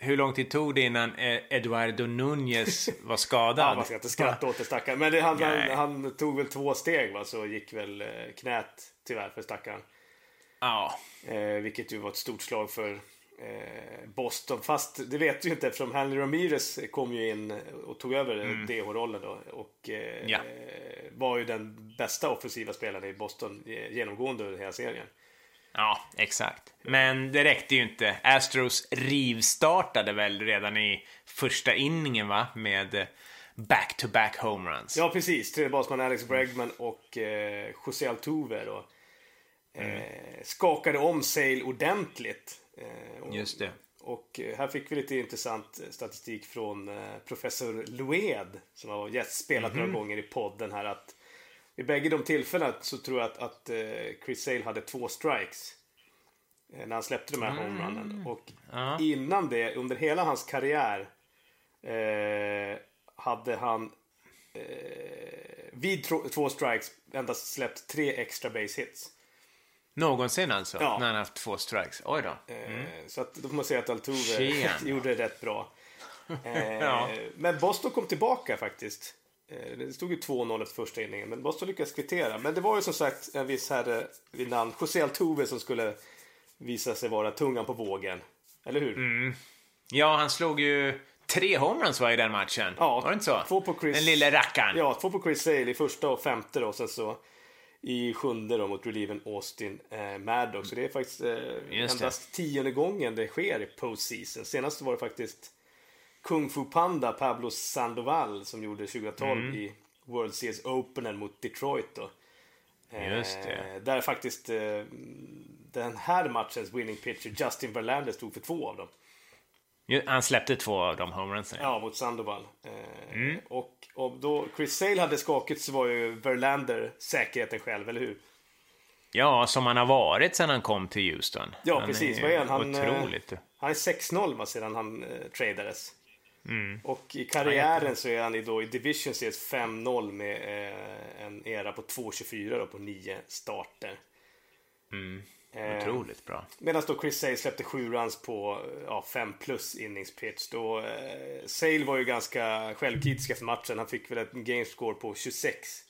Hur lång tid tog det innan eh, Eduardo Nunez var skadad? ja, man ska inte skratta åt det stackaren. Men det, han, han, han, tog väl två steg va, så gick väl eh, knät tyvärr för stackaren. Ja. Eh, vilket ju var ett stort slag för eh, Boston. Fast det vet du ju inte eftersom Henry Ramirez kom ju in och tog över mm. DH-rollen då. Och eh, ja. var ju den bästa offensiva spelaren i Boston genomgående under hela serien. Ja, exakt. Men det räckte ju inte. Astros rivstartade väl redan i första inningen va? Med back-to-back homeruns. Ja, precis. Tredje basman Alex Bregman och eh, José Altuve då. Eh, mm. skakade om Sale ordentligt. Eh, och, Just det. Och eh, här fick vi lite intressant statistik från eh, professor Lued som har spelat mm -hmm. några gånger i podden här att vid bägge de tillfällena så tror jag att, att uh, Chris Sale hade två strikes. Uh, när han släppte de här mm. homerunnen. Och ja. innan det, under hela hans karriär, uh, hade han vid två strikes endast släppt tre extra base hits. Någonsin alltså? Ja. När han haft två strikes? Oj då. Mm. Så att, då får man säga att Altuve gjorde det rätt bra. ja. Men Boston kom tillbaka faktiskt. Eh, det stod ju 2-0 efter första inningen, men Boston lyckades kvittera. Men det var ju som sagt en viss herre vid namn José Altuve som skulle visa sig vara tungan på vågen. Eller hur? Mm. Ja, han slog ju tre homeruns var i den matchen. Ja, var det inte så? Två på Chris... Den lille rackaren. Ja, två på Chris Sale i första och femte då. Sen så i sjunde då mot relieven Austin eh, Maddox. Så det är faktiskt eh, endast tionde gången det sker i postseason. Senast var det faktiskt Kung Fu Panda Pablo Sandoval som gjorde 2012 mm. i World Series Open mot Detroit då. Just det. Eh, där faktiskt eh, den här matchens winning pitcher Justin Verlander stod för två av dem. Han släppte två av de homerunsen. Ja, mot Sandoval. Eh, och, och då Chris Sale hade skakigt så var ju Verlander säkerheten själv, eller hur? Ja, som han har varit sedan han kom till Houston. Ja, han precis. Är Vad är han? Han, eh, otroligt. Han är 6-0 va, sedan han eh, tradades. Mm. Och i karriären så är han i, då, i Division Series 5-0 med eh, en era på 2-24 då, på 9 starter. Eh, Otroligt bra. Medan då Chris Sale släppte 7 runs på ja, 5 plus innings pitch. Då, eh, Sale var ju ganska självkritisk efter matchen. Han fick väl ett gamescore på 26.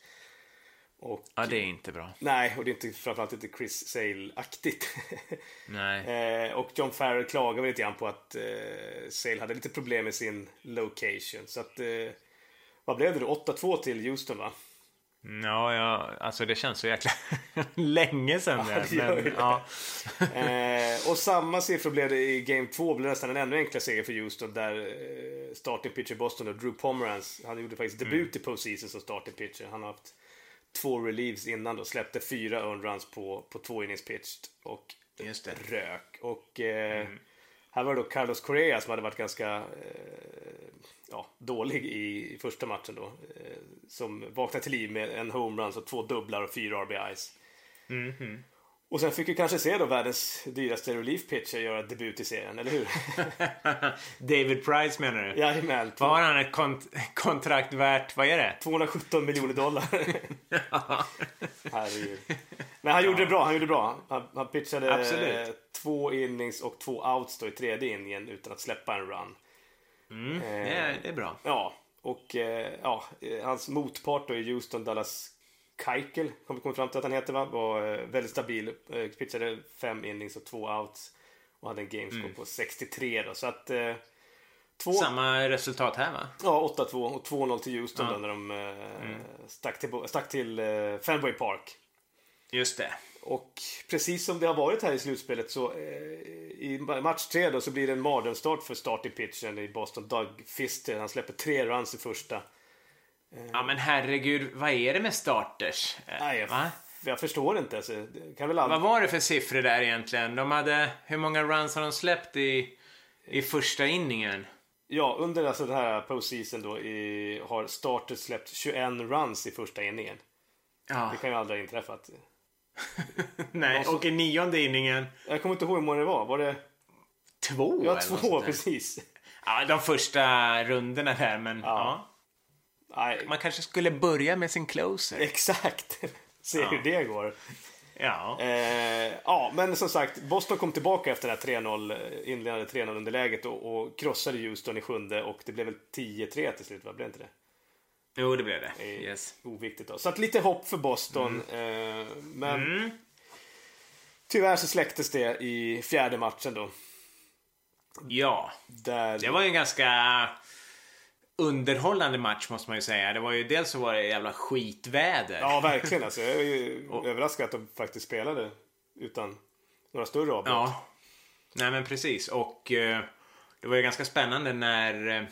Och, Ja, det är inte bra. Nej, och det är inte, framförallt inte Chris Sale-aktigt. Nej. Eh, och John Farrell klagade lite grann på att eh, Sale hade lite problem med sin location. Så att, eh, vad blev det då? 8-2 till Houston va? Ja, ja, alltså det känns så jäkla länge sedan. Ja, det, men, det. ja. Eh, och samma siffror blev det i Game 2. blev nästan en ännu enklare seger för Houston. Där eh, starting pitcher Boston, då, Drew Pomeranz, han gjorde faktiskt debut i postseason som starting pitcher. Han har haft två relieves innan då. Släppte fyra earned runs på, på två innings pitched. Och Just det. rök. Och eh, här var det då Carlos Correa som hade varit ganska eh, ja, dålig i, i första matchen då. Eh, som vaknade till liv med en homerun, så två dubblar och fyra RBIs. Och sen fick vi kanske se då världens dyraste relief pitcher göra debut i serien, eller hur? David Price menar du? Jajamän. Vad har han ett kont- kontrakt värt? Vad är det? 217 miljoner dollar. Herregud. Men han gjorde det bra. Han gjorde det bra. Han, han pitchade Absolut. eh, två innings och två outs då i tredje inningen utan att släppa en run. Det är, det är bra. Ja, och eh, ja, eh, hans motpart då i Houston, Dallas Keuchel, kom vi komma fram till att han heter va, var eh, väldigt stabil. Eh, pitchade fem innings och två outs och hade en gamescore på 63 då. Så att eh, två, Samma resultat här va? ja, 8-2 och 2-0 till Houston då när de eh, stack till, stack till eh, Fenway Park. Just det. Och precis som det har varit här i slutspelet så eh, i match tre då så blir det en mardrömsstart för starting pitchen i Boston. Doug Fister, han släpper tre runs i första. Ja men herregud, vad är det med starters? Nej, jag, Va? jag förstår inte. Alltså, kan väl aldrig... Vad var det för siffror där egentligen? De hade, hur många runs har de släppt i, i första inningen? Ja, under alltså den här postseason då i, har starters släppt 21 runs i första inningen. Ja, Det kan ju aldrig ha inträffat. nej, och i nionde inningen Jag kommer inte ihåg hur många det var. Var det... två Ja, två precis. Ja, de första rundorna där, men ja. Nej, Man kanske skulle börja med sin closer. exakt. Se hur det går. Ja. Eh, ja, men som sagt, Boston kom tillbaka efter det här 3-0, eh, inledande 3-0 underläget och, och krossade Houston i sjunde och det blev väl 10-3 till slut, va? Blev inte det? Jo, det blev det. Eh, Yes. Oviktigt då. Så att lite hopp för Boston. Mm. Eh, men tyvärr så släcktes det i fjärde matchen då. Ja, Där... det var ju en ganska underhållande match måste man ju säga. Det var ju dels så var det jävla skitväder. Ja, verkligen. Alltså, jag är ju överraskad att de faktiskt spelade utan några större avbrott. Ja. Nej men precis. Och eh, det var ju ganska spännande när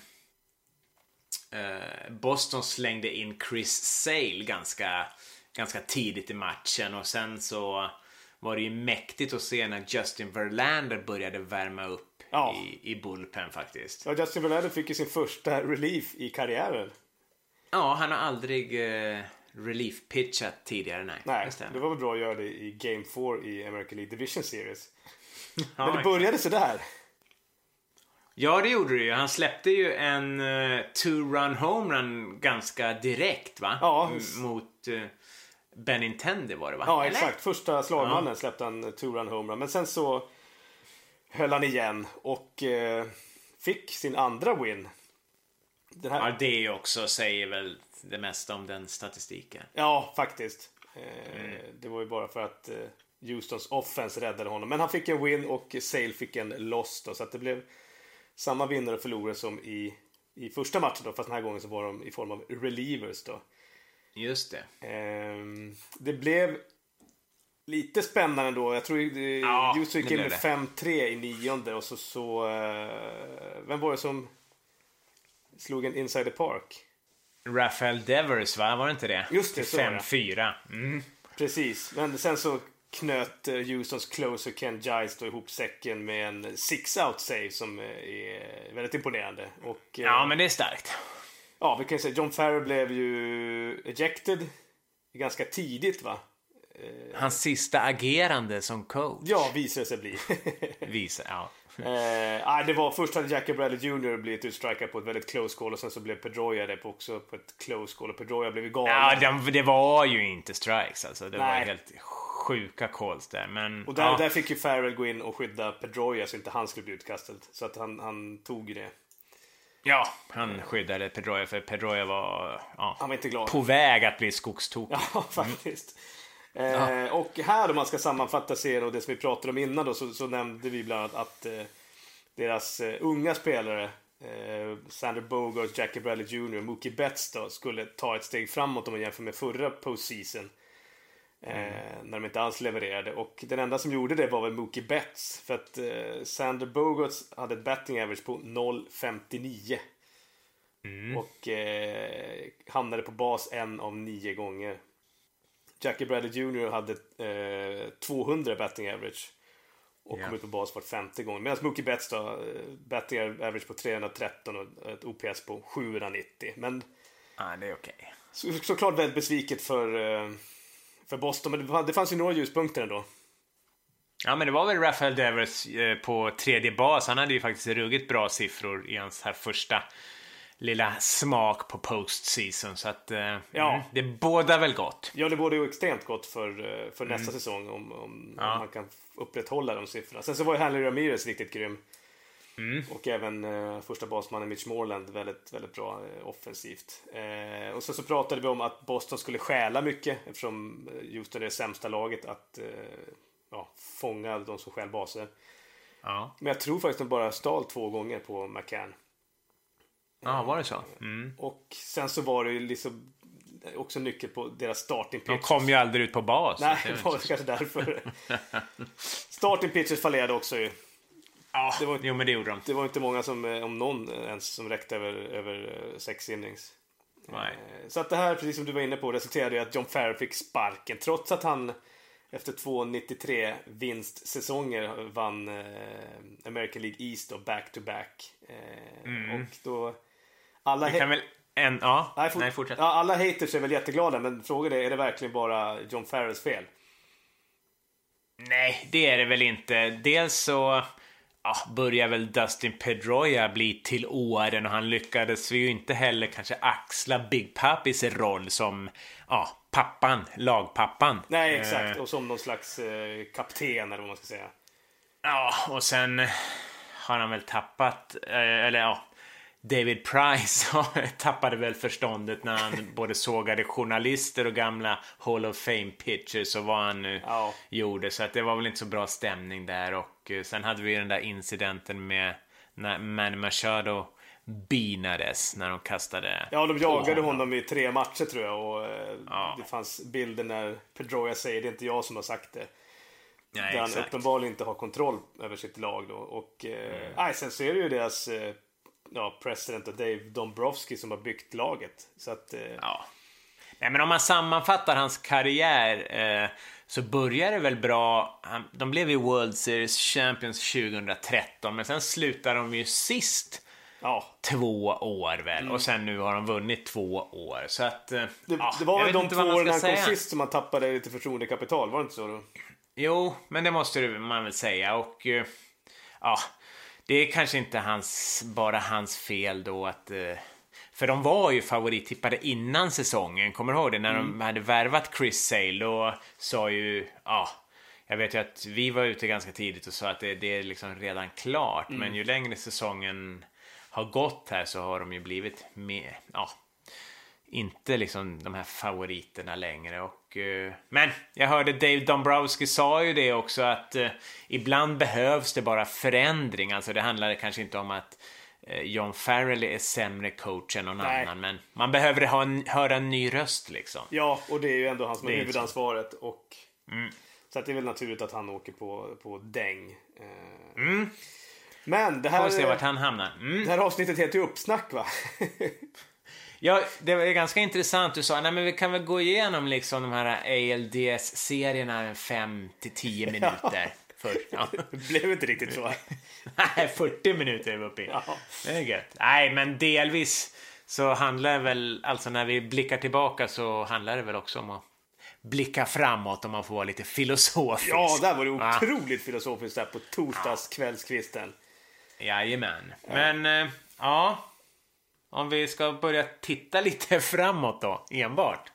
eh, Boston slängde in Chris Sale ganska, ganska tidigt i matchen. Och sen så var det ju mäktigt att se när Justin Verlander började värma upp Ja. i, i bullpen faktiskt. Ja, Justin Verlander fick ju sin första relief i karriären. Ja, han har aldrig eh, relief-pitchat tidigare. Nej, Nej, det var väl bra att göra det i Game 4 i American League Division Series. Ja, Men det exakt. började sådär. Ja, det gjorde det ju. Han släppte ju en uh, two-run homerun ganska direkt, va? Ja. Mot uh, Benintendi var det, va? Ja, Eller? exakt. Första slagmannen släppte han two-run homerun. Men sen så höll han igen och eh, fick sin andra win. Den här... Ja, det också säger väl det mesta om den statistiken. Ja, faktiskt. Eh, Det var ju bara för att eh, Houstons offense räddade honom. Men han fick en win och Sale fick en loss då. Så att det blev samma vinnare och förlorare som i, i första matchen då. Fast den här gången så var de i form av relievers då. Just det. Ehm, det blev lite spännande då. Jag tror det, Ja, Houston gick in med 5-3 i nionde och så, så eh, vem var det som slog en inside the park? Rafael Devers, va? Var det inte det? Just det, så var det. 5-4. Mm. Precis, men sen så knöt eh, Houstons closer Ken Giles då ihop säcken med en six-out save som eh, är väldigt imponerande. Och, Ja, men det är starkt. ja, vi kan ju säga John Farrell blev ju ejected ganska tidigt va? Hans sista agerande som coach. Ja, visade sig bli. Visar, ja. Eh, det var först hade Jackie Bradley Jr blivit utstrikad på ett väldigt close call och sen så blev Pedroia det också på ett close call och Pedroia blev galen. Ja, det, det var ju inte strikes alltså. Det Nej. var helt sjuka calls där. Men och där, ja, där fick ju Farrell gå in och skydda Pedroia så inte han skulle bli utkastad. Så att han, han tog det. ja, han skyddade Pedroia för Pedroia var ja, Han var inte glad. på väg att bli skogstokig. Ja, faktiskt. Eh, och här om man ska sammanfatta serien och det som vi pratade om innan då så, så nämnde vi bland annat att eh, deras eh, unga spelare eh, Sander Bogart, Jackie Bradley Jr. Mookie Betts då, skulle ta ett steg framåt om man jämför med förra postseason. Eh, När de inte alls levererade. Och den enda som gjorde det var väl Mookie Betts. För att eh, Sander Bogart hade ett batting average på 0,59. Och eh, hamnade på bas en av nio gånger. Jackie Bradley Jr hade eh, 200 batting average. Och Ja. kom ut på bas var femte gång. Medan Mookie Betts då, eh, batting average på 313 och ett OPS på 790. Men Ja, det är okej. så, såklart väldigt besviket för, eh, för Boston. Men det fanns ju några ljuspunkter ändå. Ja, men det var väl Rafael Devers eh, på tredje bas. Han hade ju faktiskt ruggigt bra siffror i hans här första lilla smak på postseason. Så att eh, Ja. mm, det bådar väl gott. Ja, det borde ju extremt gott för, eh, för nästa säsong om, om, Ja. om man kan upprätthålla de siffrorna. Sen så var ju Hanley Ramirez riktigt grym. Och även eh, första basmannen Mitch Moreland väldigt, väldigt bra eh, offensivt. Eh, och sen så pratade vi om att Boston skulle stjäla mycket eftersom eh, Houston är det sämsta laget att ja, fånga de som stjäl baser. Ja, Men jag tror faktiskt att de bara stal två gånger på McCann. Ja var det så? Mm. Och sen så var det ju liksom också nyckel på deras starting De pitch. kom ju aldrig ut på bas. Nej, det var kanske därför. Starting pitchers fallerade också ju. Ja, det var- jo men det gjorde de. Det var inte många som, eh, om någon eh, ens, som räckte över, över eh, sex innings. Nej. Så att det här, precis som du var inne på, resulterade i att John Farrell fick sparken. Trots att han efter två 93 vinstsäsonger vann American League East och back-to-back. Eh, Och då... Alla, Mm. kan väl en... Ja, Nej, nej fortsätt. ja, alla haters är väl jätteglada, men frågan är, är det verkligen bara John Farrells fel? Nej, det är det väl inte. Dels så ja, börjar väl Dustin Pedroia bli till åren och han lyckades ju inte heller kanske axla Big Pappis roll som ja, pappan, lagpappan. Nej, exakt. Eh, Och som någon slags eh, kapten eller vad man ska säga. ja, och sen har han väl tappat, eh, eller ja, David Price tappade väl förståndet när han både sågade journalister och gamla Hall of Fame pitchers och vad han nu Ja. gjorde. Så att det var väl inte så bra stämning där. Och eh, sen hade vi den där incidenten med när Manny Machado binades när de kastade Ja, de jagade honom i tre matcher tror jag. Och eh, Ja. det fanns bilder när Pedroia säger det är inte jag som har sagt det. Nej, där han uppenbarligen inte har kontroll över sitt lag då. Och eh, Mm. nej, sen så är det ju deras eh, ja, president och Dave Dombrowski som har byggt laget. Så att eh, Ja. Nej, men om man sammanfattar hans karriär eh, så började det väl bra. Han, de blev ju World Series Champions 2013, men sen slutade de ju sist ja, två år väl. Och sen nu har de vunnit två år. Så att... Eh, Mm. det, ja, det var väl de två åren han kom sist som han tappade lite förtroendekapital. Var det inte så då? Jo, men det måste man väl säga. Och eh, ja, det är kanske inte hans, bara hans fel då att... eh, För de var ju favorittippade innan säsongen. Kommer du ihåg det? När de hade värvat Chris Sale då sa ju... Ja, jag vet ju att vi var ute ganska tidigt och sa att det, det är liksom redan klart. Men ju längre säsongen har gått här så har de ju blivit mer... Ja, inte liksom de här favoriterna längre. Och, eh, men jag hörde Dave Dombrowski sa ju det också att eh, ibland behövs det bara förändring. Alltså det handlar kanske inte om att eh, John Farrell är sämre coach än någon Nej. annan. Men man behöver ha en, höra en ny röst liksom. Ja, och det är ju ändå han som har Mm. huvudansvaret. Och, Så att det är väl naturligt att han åker på, på däng. Eh, Men det Får här, se vart han hamnar. Mm. det här avsnittet heter ju Uppsnack va? Ja, det var ganska intressant. Du sa, nej men vi kan väl gå igenom liksom de här ALDS-serierna 5 till 10 minuter. Först. Ja. Det blev inte riktigt så. Nej, 40 minuter är vi uppe i. Ja. Det är gött. Nej, men delvis så handlar det väl, alltså när vi blickar tillbaka så handlar det väl också om att blicka framåt om man får vara lite filosofisk. Ja, där var det otroligt filosofiskt där på torsdagskvällskvisten. Jajamän. Men, eh, ja. Om vi ska börja titta lite framåt då, enbart.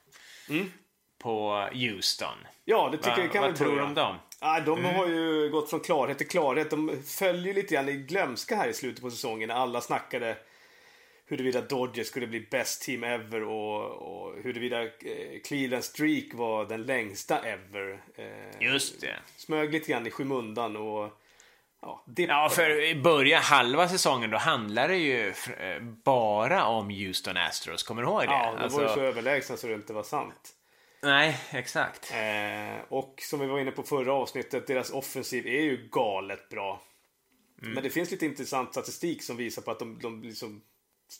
På Houston. Ja, det tycker Va, jag kan vad tror du om dem? Ja, de har ju gått från klarhet till klarhet. De följer lite grann i glömska här i slutet på säsongen. Alla snackade huruvida Dodgers skulle bli best team ever och, och huruvida eh, Cleveland Streak var den längsta ever. Eh, Just det. Smög lite grann i skymundan och ja, Ja, för i början, halva säsongen, då handlar det ju eh, bara om Houston Astros. Kommer du ihåg det? ja, de Alltså- var ju så överlägsna så det inte var sant. Nej, exakt. Eh, och som vi var inne på förra avsnittet, deras offensiv är ju galet bra. Men det finns lite intressant statistik som visar på att de, de, liksom,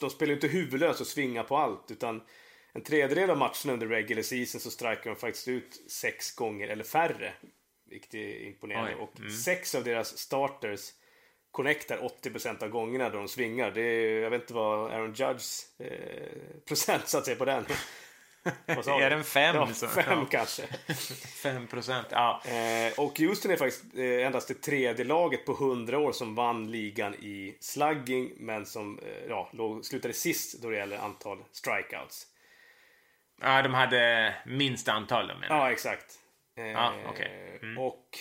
de spelar inte huvudlöst och svingar på allt. Utan en tredjedel av matcherna under regular season så strikar de faktiskt ut sex gånger eller färre. Vilket är imponerande. Oj, Och sex av deras starters connectar 80% av gångerna då de svingar. Det är, jag vet inte vad Aaron Judges eh, procentsats är på den. Är den fem, Ja, så- fem ja. kanske. 5 procent. Ja. Eh, och Houston är faktiskt eh, endast det tredje laget på 100 år som vann ligan i slugging men som eh, ja, låg, slutade sist då det gäller antal strikeouts. ja, de hade minst antal då menar. Ja, exakt. Eh, Ja, okej. Mm. Och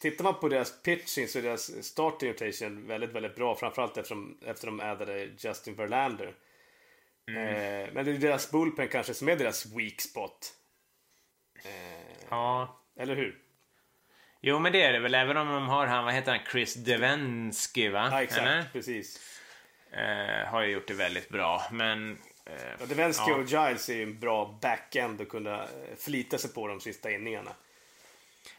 tittar man på deras pitching så är deras starting rotation väldigt, väldigt bra. Framförallt eftersom, efter de addade Justin Verlander. Mm. Eh, men det är deras bullpen kanske som är deras weak spot. Eh, Ja. Eller hur? Jo, men det är det väl. Även om de har han, vad heter han, Chris Devensky, va? Ja, exakt. Eller? Precis. Eh, har ju gjort det väldigt bra. Men... Eh, Devensky Ja. och Giles är ju en bra backend att kunna eh, förlita sig på de sista inningarna.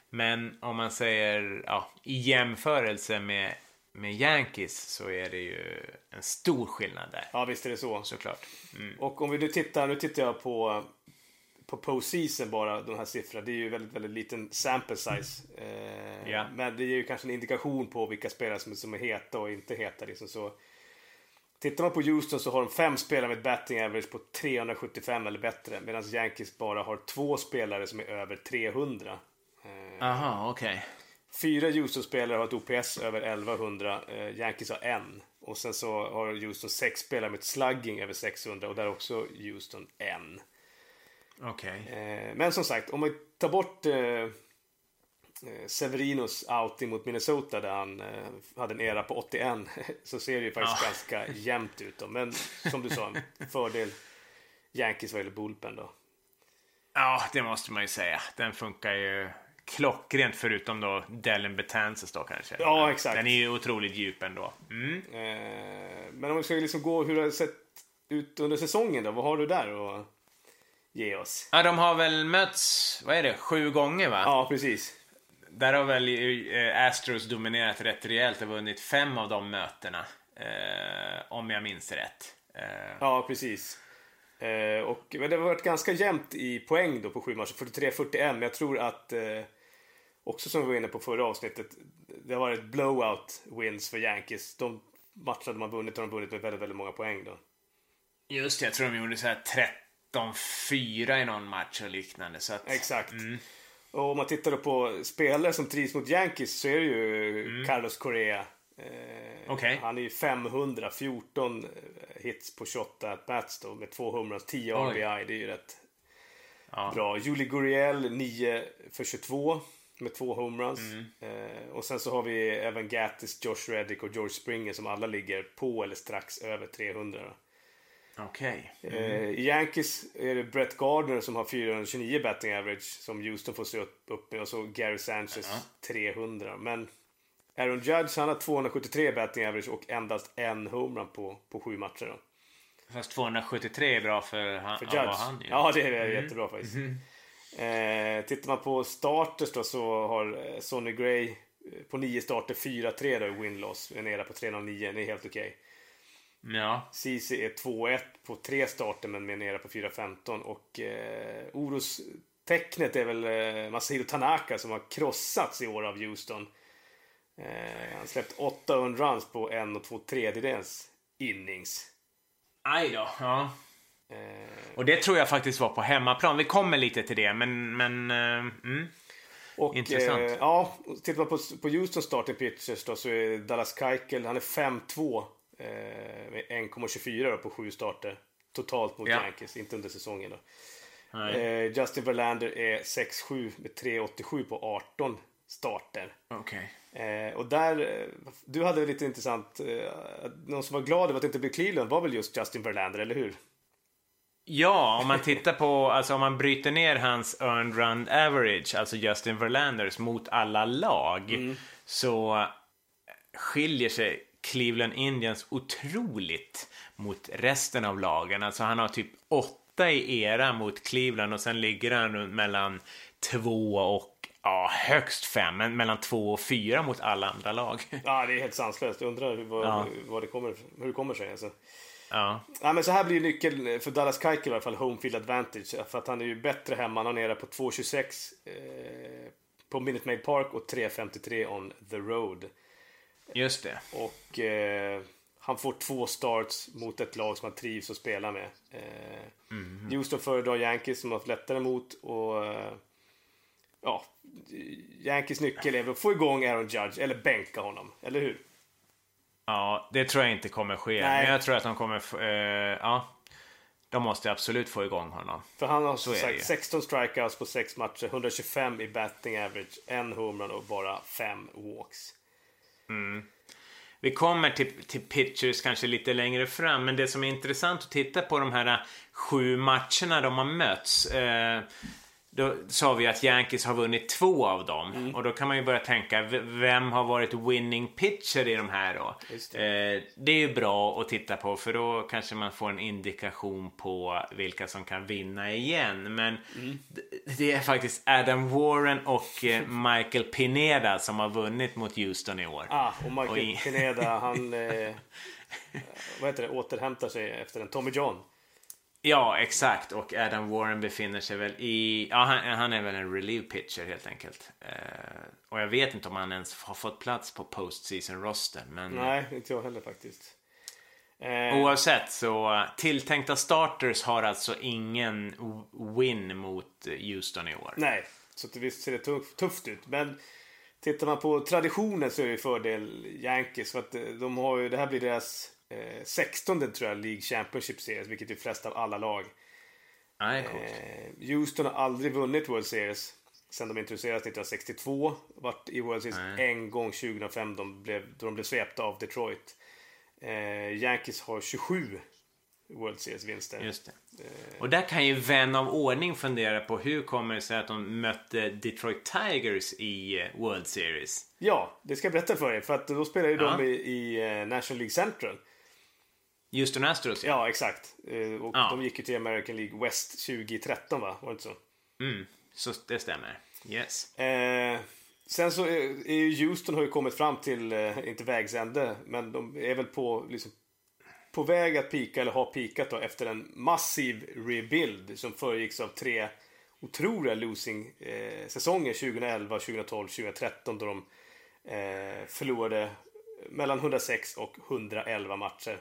Men om man säger ja, i jämförelse med, med Yankees så är det ju en stor skillnad där. Ja, visst är det så. Såklart. Mm. Och om vi nu tittar, nu tittar jag på, på postseason bara, de här siffrorna. Det är ju väldigt, väldigt liten sample size. Eh, Ja. Men det ger ju kanske en indikation på vilka spelare som, är- som är heta och inte heta. Liksom. Så, tittar man på Houston så har de fem spelare med ett batting average på 375 eller bättre. Medan Yankees bara har två spelare som är över 300. Eh, Aha, okej. Fyra Houston-spelare har ett OPS över 1100. Eh, Yankees har en. Och sen så har Houston sex spelare med ett slugging över 600 och där har också Houston en. Okej. Eh, men som sagt, om man tar bort Severinos outing mot Minnesota där han eh, hade en era på 81 så ser det ju faktiskt Ja. ganska jämnt ut. Då. Men som du sa, en fördel Yankees vad gäller bullpen då. Ja, det måste man ju säga. Den funkar ju klockrent förutom då Dellen Betances då kanske. Ja, exakt. Den är ju otroligt djup ändå. Mm. Eh, men om vi ska liksom gå hur det har sett ut under säsongen då. Vad har du där att ge oss? Ja, de har väl mötts, vad är det, sju gånger va? Ja, precis. Där har väl eh, Astros dominerat rätt rejält och vunnit fem av de mötena. Eh, om jag minns rätt. Eh, Ja, precis. Och, men det har varit ganska jämnt i poäng då på sju matcher. 43-41. Men jag tror att, också som vi var inne på förra avsnittet, det har varit blowout wins för Yankees. De matcherna de har vunnit har de vunnit med väldigt, väldigt många poäng då. Just det, jag tror de gjorde så här 13-4 i någon match och liknande. Så att, Exakt. Mm. Och om man tittar på spelare som trivs mot Yankees så är det ju Carlos Correa. Eh, Mm. Okej. Han är ju 500, 14 hits på 28 at bats då med humrans, 10 Oj. RBI. Det är ju rätt Ja. bra. Julie Gurriel 9 för 22 med två homeruns. Mm. Eh, och sen så har vi även Gattis, Josh Reddick och George Springer som alla ligger på eller strax över 300. Då. Okej. Eh, I Yankees är det Brett Gardner som har 429 batting average som Houston får se upp, upp med och så Gary Sanchez 300. Men Aaron Judge han har 273 batting average och endast en homerun på, på sju matcher. Då. Fast 273 är bra för, han, För ja, Judge. vad han. Ja, det är jättebra faktiskt. Eh, tittar man på starters då så har eh, Sonny Gray eh, på nio starter 4-3 då i win-loss. En era på 309, det är helt okej. Ja. CC är 2-1 på tre starter men är nere på 4-15 och eh, Oros tecknet är väl eh, Masahiro Tanaka som har krossats i år av Houston. Eh, han släppt 8 runs på en och två tredjedels innings. Aj då. Ja. Eh, Och det tror jag faktiskt var på hemmaplan. Vi kommer lite till det, men... men eh, mm. och, Intressant. Eh, ja, tittar man på, på Houston starting pitchers då så är Dallas Keuchel, han är 5-2 eh, med 1,24 då på sju starter. Totalt mot Ja. Yankees, inte under säsongen då. Eh, Justin Verlander är 6-7 med 3,87 på 18 starter. Okej. Eh, och där, eh, du hade lite intressant, eh, någon som var glad över att det inte blev Cleveland var väl just Justin Verlander, eller hur? Ja, om man tittar på, alltså om man bryter ner hans earned run average, alltså Justin Verlanders, mot alla lag, så skiljer sig Cleveland Indians otroligt mot resten av lagen. Alltså han har typ åtta i era mot Cleveland och sen ligger han runt mellan två och ja, högst fem, men mellan två och fyra mot alla andra lag. Ja, det är helt sanslöst. Jag undrar hur, vad, Ja. vad det kommer, hur det kommer sig. Alltså. ja. Ja, men så här blir nyckeln för Dallas Keuchel i alla fall, home field advantage. För att han är ju bättre hemma. Han är nere på 2.26 eh, på Minute Maid Park och 3.53 on the road. Just det. Och eh, han får två starts mot ett lag som han trivs att spela med. Eh, Houston föredrar Yankees som har haft lättare mot. Och eh, ja, Yankees nyckel är väl att få igång Aaron Judge eller bänka honom. Eller hur? Ja, det tror jag inte kommer ske. Nej. Men jag tror att de kommer... Eh, ja, de måste absolut få igång honom. För han har som sagt ju. 16 strikeouts på 6 matcher, 125 i batting average, en homerun och bara 5 walks. Mm. Vi kommer till, till pitchers kanske lite längre fram, men det som är intressant att titta på de här sju matcherna de har mötts. Eh, då sa vi att Yankees har vunnit två av dem. Mm. Och då kan man ju börja tänka, vem har varit winning pitcher i de här då? Det. Eh, det är ju bra att titta på, för då kanske man får en indikation på vilka som kan vinna igen. Men Mm. det är faktiskt Adam Warren och eh, Michael Pineda som har vunnit mot Houston i år. Ah, och Michael Oj. Pineda, han eh, vad heter det, återhämtar sig efter en Tommy John. Ja, exakt. Och Adam Warren befinner sig väl i... Ja, han, han är väl en relief pitcher helt enkelt. Eh, och jag vet inte om han ens har fått plats på postseason roster. Men Nej, inte jag heller faktiskt. Eh, oavsett så eh, tilltänkta starters har alltså ingen win mot eh, Houston i år. Nej, så att visst ser det tuff, tufft ut. Men tittar man på traditionen så är det fördel Yankees. För att eh, de har ju, det här blir deras eh, 16 tror jag, League Championship Series, vilket är flest av alla lag. Nej. Eh, Houston har aldrig vunnit World Series sen de introducerades 1962. Vart i World Series Nej. en gång 2005 de blev, då de blev svepta av Detroit. Eh, Yankees har 27 World Series-vinster. Just det. Och där kan ju vän av ordning fundera på hur kommer det sig att de mötte Detroit Tigers i eh, World Series? Ja, det ska jag berätta för er. För att då spelar ju Ja. de i, i eh, National League Central. Houston Astros, ja. Ja, exakt. Eh, och Ja. de gick ju till American League West 2013 va? Var det inte så? Mm, så det stämmer. Yes. Eh, sen så är, Houston har ju kommit fram till, eh, inte vägs ände, men de är väl på, liksom, på väg att pika eller har pikat då efter en massiv rebuild som föregicks av tre otroliga losing eh, säsonger 2011, 2012, 2013 då de eh, förlorade mellan 106 och 111 matcher.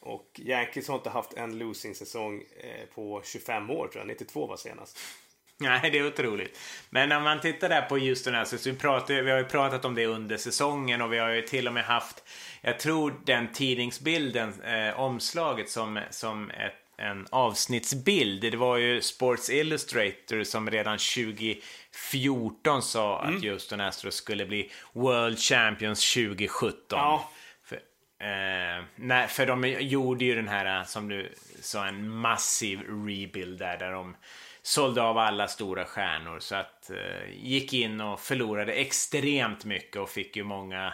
Och Yankees har inte haft en losing säsong eh, på 25 år tror jag. 92 var senast. Nej, det är otroligt. Men om man tittar där på Houston Astros, vi, pratar, vi har ju pratat om det under säsongen och vi har ju till och med haft, jag tror den tidningsbilden, eh, omslaget som, som ett, en avsnittsbild. Det var ju Sports Illustrator som redan 2014 sa att Houston Astros skulle bli World Champions 2017. Ja. För, eh, nej, för de gjorde ju den här, eh, som du sa, en massiv rebuild där, där de sålde av alla stora stjärnor. Så att eh, gick in och förlorade extremt mycket och fick ju många,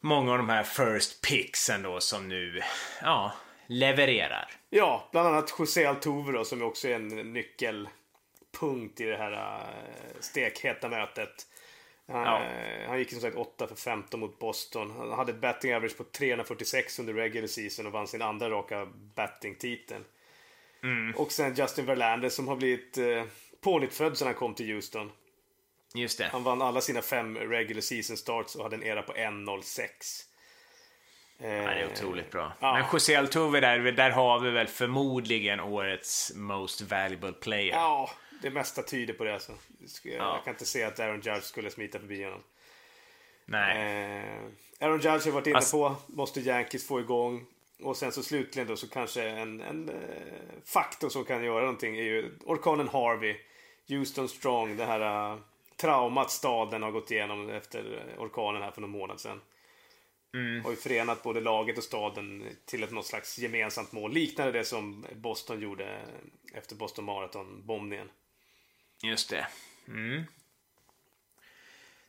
många av de här first picksen då som nu, ja, levererar. Ja, bland annat José Altuve då, som också är en nyckelpunkt i det här eh, stekheta mötet. Han, ja. han gick som sagt 8 för 15 mot Boston. Han hade ett batting average på 346 under regular season och vann sin andra raka batting-titeln. Mm. Och sen Justin Verlander som har blivit eh, pånyttfödd sedan han kom till Houston. Just det. Han vann alla sina fem regular season starts och hade en era på 1.06. Ja, det är otroligt bra. Ja. Men José Altuve där, där har vi väl förmodligen årets most valuable player. Ja, det mesta tyder på det. Alltså. Jag ja. kan inte se att Aaron Judge skulle smita förbi honom. Nej. Eh, Aaron Judge har varit inne på, måste Yankees få igång. Och sen så slutligen då så kanske en, en eh, faktor som kan göra någonting är ju orkanen Harvey. Houston Strong, det här uh, traumat staden har gått igenom efter orkanen här för någon månad sedan. Mm. Har ju förenat både laget och staden till ett något slags gemensamt mål. Liknande det som Boston gjorde efter Boston Marathon-bombningen. Just det. Mm.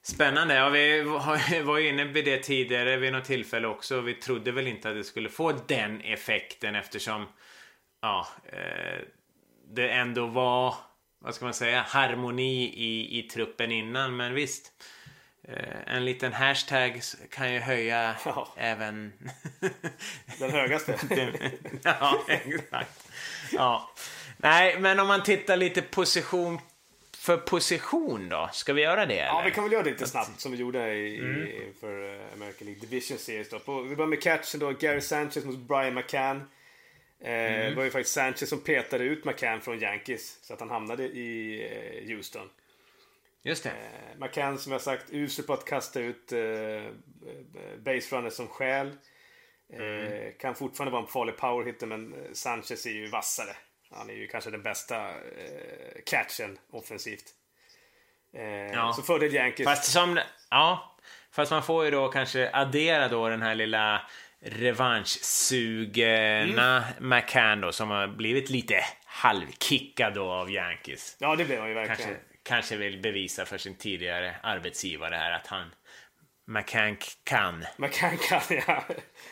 Spännande. Ja, vi var ju inne vid det tidigare vid något tillfälle också. Vi trodde väl inte att det skulle få den effekten eftersom ja, eh, det ändå var, vad ska man säga, harmoni i, i truppen innan. Men visst, eh, en liten hashtag kan ju höja ja. även... den högaste. ja, exakt. Ja. Nej, men om man tittar lite position för position då? Ska vi göra det? Eller? Ja, vi kan väl göra det lite snabbt som vi gjorde i, mm. i för eh, American League Division Series. Då. På, vi börjar med catchen då. Gary Sanchez mot Brian McCann. Eh, mm. Det var ju faktiskt Sanchez som petade ut McCann från Yankees. Så att han hamnade i eh, Houston. Just det. Eh, McCann som jag sagt usel på att kasta ut eh, base runners som skäl. Eh, mm. Kan fortfarande vara en farlig powerhitter men Sanchez är ju vassare. Han är ju kanske den bästa eh, catchen offensivt. Eh, ja. Så fördel Yankees. Fast som, ja, fast man får ju då kanske addera då den här lilla revanschsugna mm. McCann då som har blivit lite halvkickad då av Yankees. Ja, det blev han ju verkligen. Kanske, kanske vill bevisa för sin tidigare arbetsgivare här att han McCann kan. McCann kan, ja.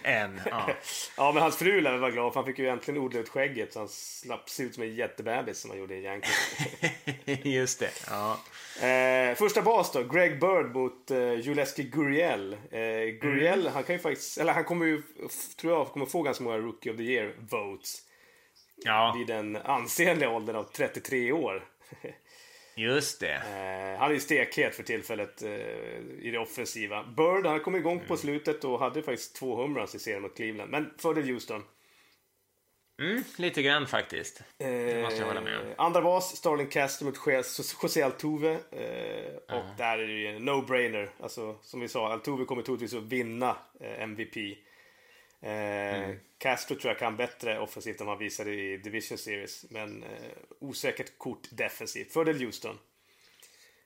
En, ja. ja, men hans fru lär vara glad för han fick ju äntligen odla ut skägget så han slapp se ut som en jättebebis som han gjorde i Yankees. Just det, ja. Eh, första bas då, Greg Bird mot eh, Juleski Guriel. Eh, Guriel, mm. han kan ju faktiskt, eller han kommer ju, tror jag, kommer få ganska många Rookie of the Year votes. Ja. Vid den ansenliga åldern av 33 år. Just det. Eh, han är stekhet för tillfället eh, i det offensiva. Bird, han kom igång mm. på slutet och hade faktiskt två homeruns i serien mot Cleveland. Men fördel Houston. Mm, lite grann faktiskt. Det måste jag hålla med om. Eh, andra bas, Starling Caster mot José Altuve. Eh, och uh. där är det ju en no-brainer. Alltså, som vi sa, Altuve kommer troligtvis att vinna eh, MVP. Eh, mm. Castro tror jag kan bättre offensivt än han visade i Division Series. Men eh, osäkert kort defensivt. Fördel Houston.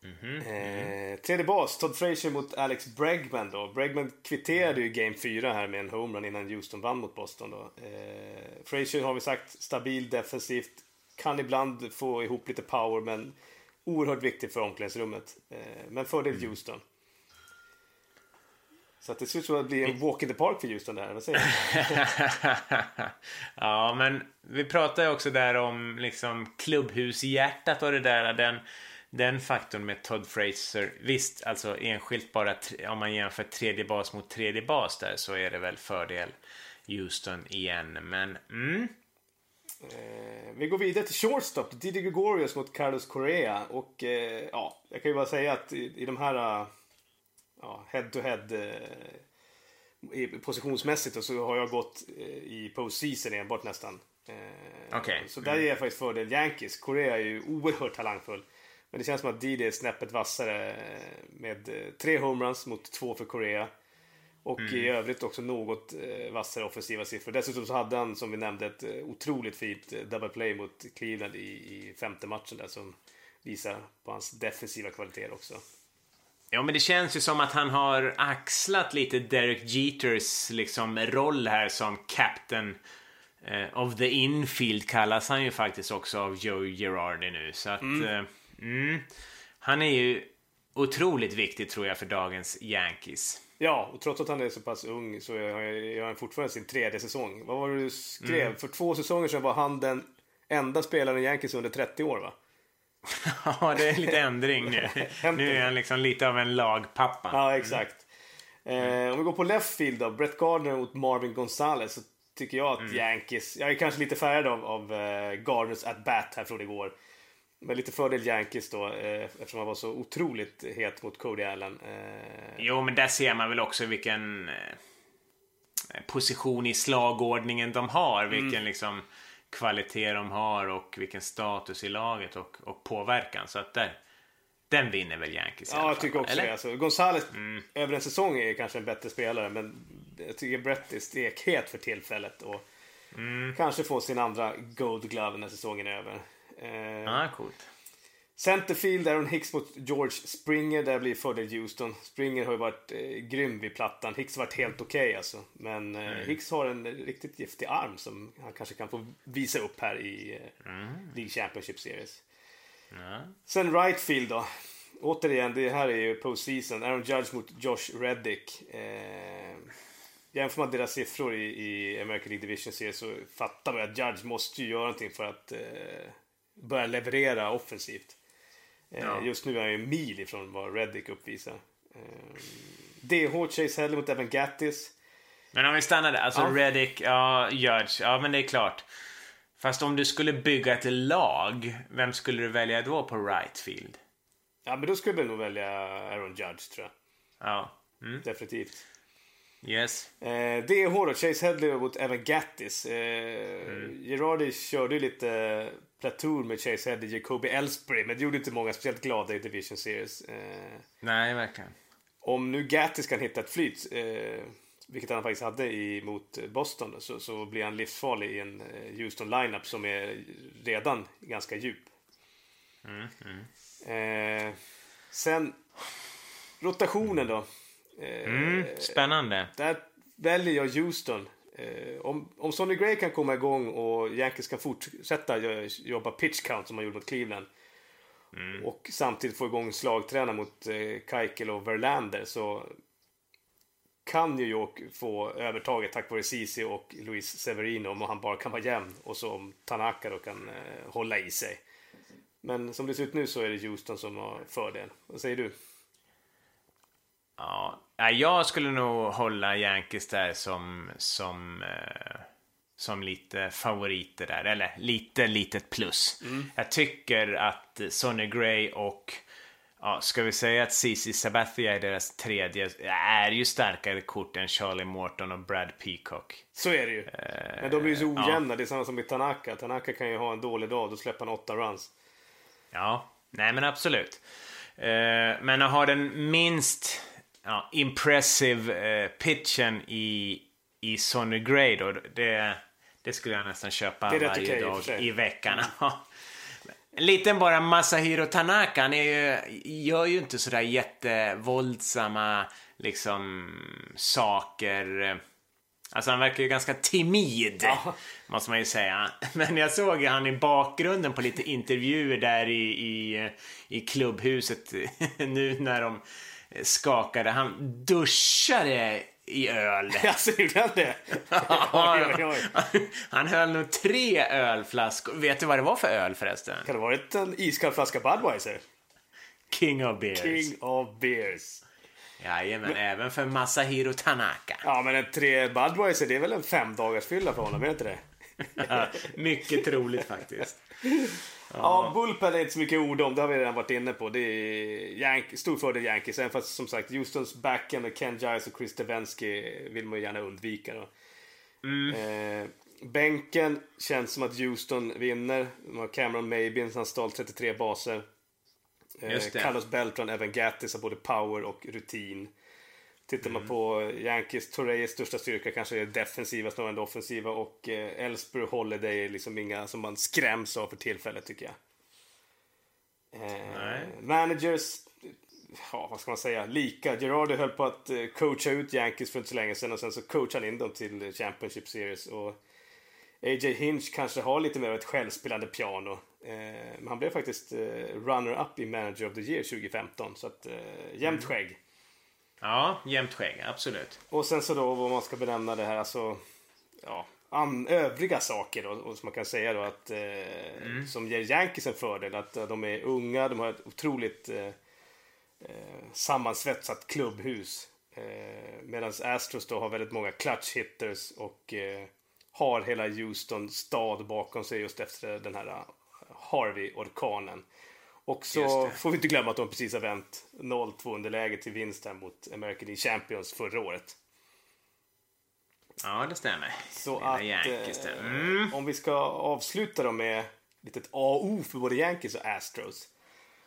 Mm -hmm. eh, tredje bas, Todd Frazier mot Alex Bregman då. Bregman kvitterade ju Game 4 här med en homerun innan Houston vann mot Boston då. Eh, Frazier har vi sagt, stabil defensivt. Kan ibland få ihop lite power men oerhört viktig för omklädningsrummet. Eh, men fördel mm. Houston. Så att det ser ut som att bli en walk in the park för Houston. Vad säger du? ja, men vi pratade också där om liksom klubbhushjärtat och det där. Den, den faktorn med Todd Fraser. Visst, alltså enskilt bara om man jämför tredje bas mot tredje bas där så är det väl fördel Houston igen. Men mm. Eh, vi går vidare till shortstop. Didi Gregorius mot Carlos Correa. Och eh, ja, jag kan ju bara säga att i, i de här ja, head to head eh, positionsmässigt och så har jag gått eh, i postseason enbart nästan. Eh, okay. Så där ger jag faktiskt fördel Yankees. Korea är ju oerhört talangfull. Men det känns som att Didi är snäppet vassare med eh, tre homeruns mot två för Korea. Och mm. i övrigt också något eh, vassare offensiva siffror. Dessutom så hade han som vi nämnde ett eh, otroligt fint double play mot Cleveland i, i femte matchen där som visar på hans defensiva kvaliteter också. Ja, men det känns ju som att han har axlat lite Derek Jeters liksom roll här som captain eh, of the infield kallas han ju faktiskt också av Joe Girardi nu. Så att mm. Eh, mm, han är ju otroligt viktig tror jag för dagens Yankees. Ja, och trots att han är så pass ung så är han fortfarande sin tredje säsong. Vad var det du skrev? Mm. För två säsonger sedan var han den enda spelaren i Yankees under 30 år va? ja, det är lite ändring nu. nu är han liksom lite av en lagpappa. Ja, exakt. Mm. Eh, om vi går på left field då. Brett Gardner mot Marvin Gonzalez. Så tycker jag att mm. Yankees... Jag är kanske lite färgad av, av uh, Gardners at bat här från igår. Med lite fördel Yankees då eh, eftersom han var så otroligt het mot Cody Allen. Eh... Jo, men där ser man väl också vilken eh, position i slagordningen de har. Vilken mm. liksom kvalitet de har och vilken status i laget och, och påverkan. Så att där, den vinner väl Yankees Ja, jag tycker också eller? det. Alltså, Gonzales mm. över en säsong är kanske en bättre spelare, men jag tycker Brett är stekhet för tillfället. Och mm. kanske får sin andra Gold Glove när säsongen är över. Eh, ah, coolt. Centerfield, Aaron Hicks mot George Springer. Där blir fördel Houston. Springer har ju varit eh, grym vid plattan. Hicks har varit helt okej okay, alltså. Men eh, mm. Hicks har en riktigt giftig arm som han kanske kan få visa upp här i eh, mm. League Championship Series. Mm. Sen rightfield då. Återigen, det här är ju postseason. Aaron Judge mot Josh Reddick. Eh, jämför man deras siffror i, i American League Division Series så fattar man att Judge måste ju göra någonting för att eh, börja leverera offensivt. Eh, ja. Just nu är han ju mil ifrån vad Reddick uppvisar. DH eh, Chase Headley mot Evan Gattis. Men om vi stannar där. Alltså ja. Reddick, ja, Judge. Ja, men det är klart. Fast om du skulle bygga ett lag, vem skulle du välja då på right field? Ja, men då skulle jag nog välja Aaron Judge, tror jag. Ja. Mm. Definitivt. Yes. Eh, DH då, Chase Headley mot Evan Gattis. Eh, mm. Girardi körde ju lite platoon med Chase Headley, Jacoby Ellsbury. Men det gjorde inte många speciellt glada i Division Series. Eh, Nej, verkligen. Om nu Gattis kan hitta ett flyt, eh, vilket han faktiskt hade i, mot Boston, så, så blir han livsfarlig i en eh, Houston lineup som är redan ganska djup. Mm, mm. Eh, sen rotationen då. Eh, mm, spännande. Där väljer jag Houston. Eh, om, om Sonny Gray kan komma igång och Yankees kan fortsätta jobba pitch count som man gjorde mot Cleveland. Mm. Och samtidigt få igång slagträna mot eh, Keikel och Verlander så kan New York få övertaget tack vare Ceesay och Luis Severino om han bara kan vara jämn och så om Tanaka då kan eh, hålla i sig. Men som det ser ut nu så är det Houston som har fördel. Vad säger du? Ja, jag skulle nog hålla Yankees där som, som, eh, som lite favoriter där. Eller lite litet plus. Mm. Jag tycker att Sonny Gray och Ja, ska vi säga att CC Sabathia är deras tredje, är ju starkare kort än Charlie Morton och Brad Peacock. Så är det ju. Uh, Men de är ju så ojämna. Ja. Det är samma som med Tanaka. Tanaka kan ju ha en dålig dag, då släpper han åtta runs. Ja, nej men absolut. Uh, men att ha den minst ja, impressive uh, pitchen i, i Sonny Gray då, det, det skulle jag nästan köpa varje okay, dag i, veckan. En liten bara Masahiro Tanaka, han är ju, gör ju inte sådär jättevåldsamma liksom saker. Alltså han verkar ju ganska timid, ja. måste man ju säga. Men jag såg han i bakgrunden på lite intervjuer där i, i, i klubbhuset nu när de skakade. Han duschade i öl. Alltså, gjorde han det? oj, oj, oj. Han höll nog tre ölflaskor. Vet du vad det var för öl förresten? Kan det ha varit en iskall flaska Budweiser? King of beers. King of beers. Jajamän, men, även för Masahiro Tanaka. Ja, men en tre Budweiser, det är väl en fem dagars fylla för honom, är det inte det? mycket troligt faktiskt. Ja, Bullpen är inte så mycket ord om. Det har vi redan varit inne på. Det är Yank stor fördel Yankees. Även fast som sagt Houstons backen med Ken Giles och Chris Devensky vill man ju gärna undvika. Då. Mm. Eh, bänken känns som att Houston vinner. De har Cameron Mabin som har stal 33 baser. Eh, Carlos Beltran, Evan Gattis har både power och rutin. Tittar man mm. på Yankees, Torreyes största styrka kanske är defensiva snarare än offensiva och eh, Ellsbury och Holiday är liksom inga som man skräms av för tillfället tycker jag. Eh, managers, ja vad ska man säga, lika. Gerardi höll på att eh, coacha ut Yankees för inte så länge sedan och sen så coachade han in dem till Championship Series. Och AJ Hinch kanske har lite mer av ett självspelande piano. Men han blev faktiskt runner-up i Manager of the Year 2015 så att jämnt mm. skägg. Ja, jämnt skägg, absolut. Och sen så då vad man ska benämna det här, alltså... Ja, an, övriga saker då, och som man kan säga då att eh, mm. som ger Yankees en fördel. Att de är unga, de har ett otroligt eh, sammansvetsat klubbhus. Eh, Medan Astros då har väldigt många clutch hitters och eh, har hela Houston stad bakom sig just efter den här Harvey-orkanen. Och så får vi inte glömma att de precis har vänt 0-2 underläge till vinst här mot American League Champions förra året. Ja, det stämmer. Så att Yankees, eh, mm. om vi ska avsluta då med litet AO för både Yankees och Astros.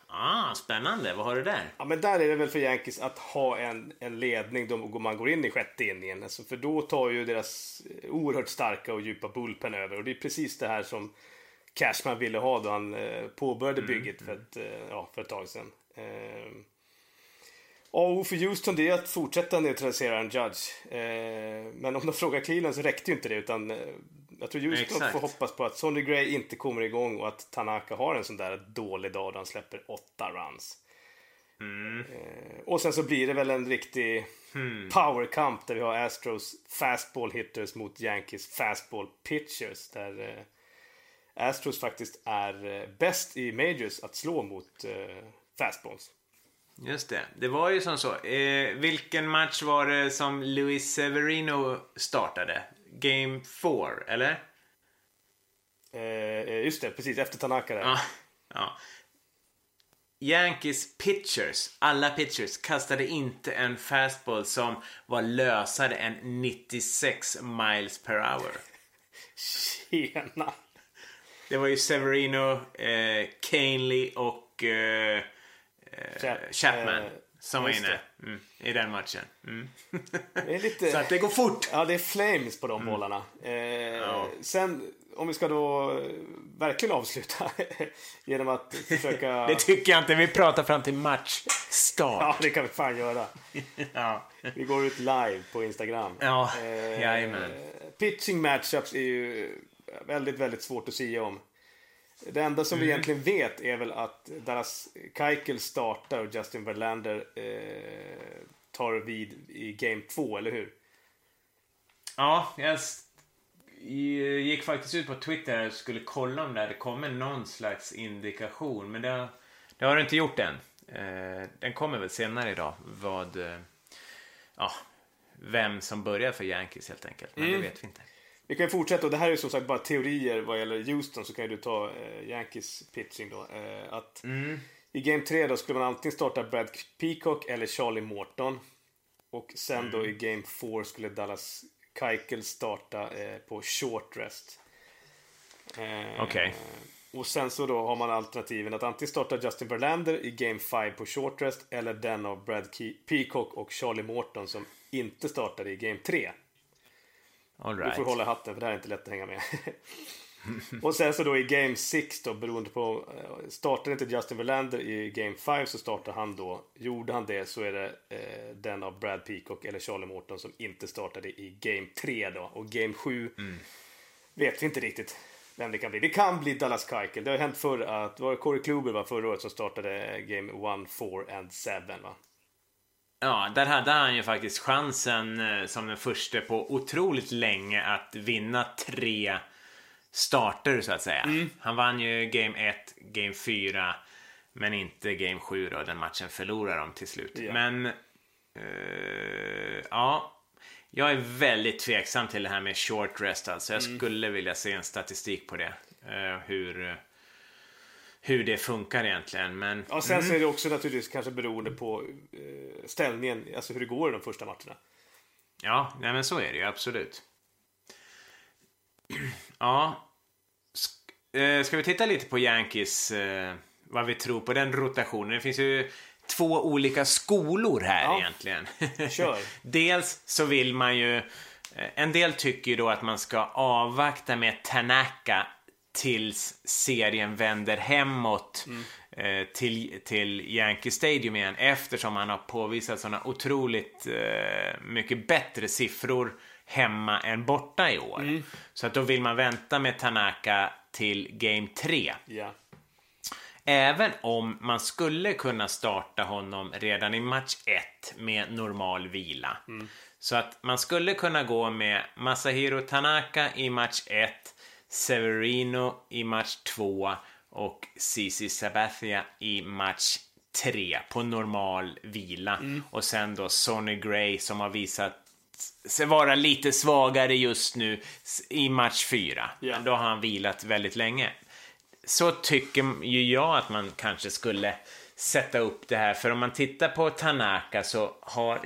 Ah, spännande. Vad har du där? Ja, men där är det väl för Yankees att ha en, en ledning då man går in i sjätte inningen. Alltså, för då tar ju deras oerhört starka och djupa bullpen över. Och det är precis det här som Cashman ville ha då han eh, påbörjade mm, bygget för, mm. ett, eh, ja, för ett tag sedan. Eh, AO för Houston det är att fortsätta neutralisera en judge. Eh, men om de frågar Cleveland så räckte ju inte det utan eh, jag tror Houston Exakt. får hoppas på att Sonny Gray inte kommer igång och att Tanaka har en sån där dålig dag där han släpper åtta runs. Mm. Eh, och sen så blir det väl en riktig hmm. powerkamp där vi har Astros fastball hitters mot Yankees fastball pitchers. Där Astros faktiskt är eh, bäst i majors att slå mot eh, fastballs. Just det. Det var ju som så. Eh, vilken match var det som Luis Severino startade? Game 4, eller? Eh, just det, precis. Efter Tanaka där. Ja, ja. Yankees pitchers, alla pitchers, kastade inte en fastball som var lösare än 96 miles per hour. Tjena! Det var ju Severino, eh, Canley och eh, Chap Chapman. Eh, som var inne mm, i den matchen. Mm. Lite... Så att det går fort. Ja, det är flames på de mm. bollarna. Eh, ja. Sen, om vi ska då verkligen avsluta genom att försöka... det tycker jag inte. Vi pratar fram till matchstart. ja, det kan vi fan göra. ja. Vi går ut live på Instagram. Ja, eh, jajamän. Pitching matchups är ju väldigt, väldigt svårt att säga om. Det enda som mm. vi egentligen vet är väl att Dallas Keuchel startar och Justin Verlander eh, tar vid i Game 2, eller hur? Ja, jag gick faktiskt ut på Twitter och skulle kolla om det hade kommit någon slags indikation. Men det, det har det inte gjort än. Eh, den kommer väl senare idag. Vad... Eh, ja, vem som börjar för Yankees helt enkelt. Men mm. det vet vi inte. Vi kan fortsätta och det här är som sagt bara teorier vad gäller Houston så kan du ta eh, Yankees pitching då. Eh, att mm. I Game 3 då skulle man antingen starta Brad Peacock eller Charlie Morton. Och sen mm. då i Game 4 skulle Dallas Keuchel starta eh, på short rest. Eh, Okej. Okay. Och sen så då har man alternativen att antingen starta Justin Verlander i Game 5 på short rest eller den av Brad Peacock och Charlie Morton som inte startade i Game 3. All right. Du får hålla hatten för det här är inte lätt att hänga med. och sen så då i Game 6 då beroende på eh, Startade inte Justin Verlander i Game 5 så startar han då. Gjorde han det så är det eh, den av Brad Peacock eller Charlie Morton som inte startade i Game 3 då. Och Game 7 mm. vet vi inte riktigt vem det kan bli. Det kan bli Dallas Keuchel. Det har hänt förr att var Corey Kluber var förra året som startade Game 1, 4 and 7 va. Ja, där hade han ju faktiskt chansen eh, som den första på otroligt länge att vinna tre starter så att säga. Mm. Han vann ju Game 1, Game 4 men inte Game 7 då. Den matchen förlorade de till slut. Ja. Men uh, ja, jag är väldigt tveksam till det här med short rest alltså. Jag mm. skulle vilja se en statistik på det. Uh, hur hur det funkar egentligen. Men, ja, sen mm. så är det också naturligtvis kanske beroende på eh, ställningen, alltså hur det går i de första matcherna. Ja, nej, men så är det ju absolut. Ja, eh, ska vi titta lite på Yankees, eh, vad vi tror på den rotationen. Det finns ju två olika skolor här ja. egentligen. Kör. Dels så vill man ju, eh, en del tycker ju då att man ska avvakta med Tanaka tills serien vänder hemåt mm. eh, till, till Yankee Stadium igen eftersom han har påvisat sådana otroligt eh, mycket bättre siffror hemma än borta i år. Mm. Så att då vill man vänta med Tanaka till Game 3. Yeah. Även om man skulle kunna starta honom redan i match 1 med normal vila. Mm. Så att man skulle kunna gå med Masahiro Tanaka i match 1, Severino i match 2 och Cici Sabathia i match 3 på normal vila. Mm. Och sen då Sonny Gray som har visat sig vara lite svagare just nu i match 4. Yeah. Då har han vilat väldigt länge. Så tycker ju jag att man kanske skulle sätta upp det här. För om man tittar på Tanaka så har,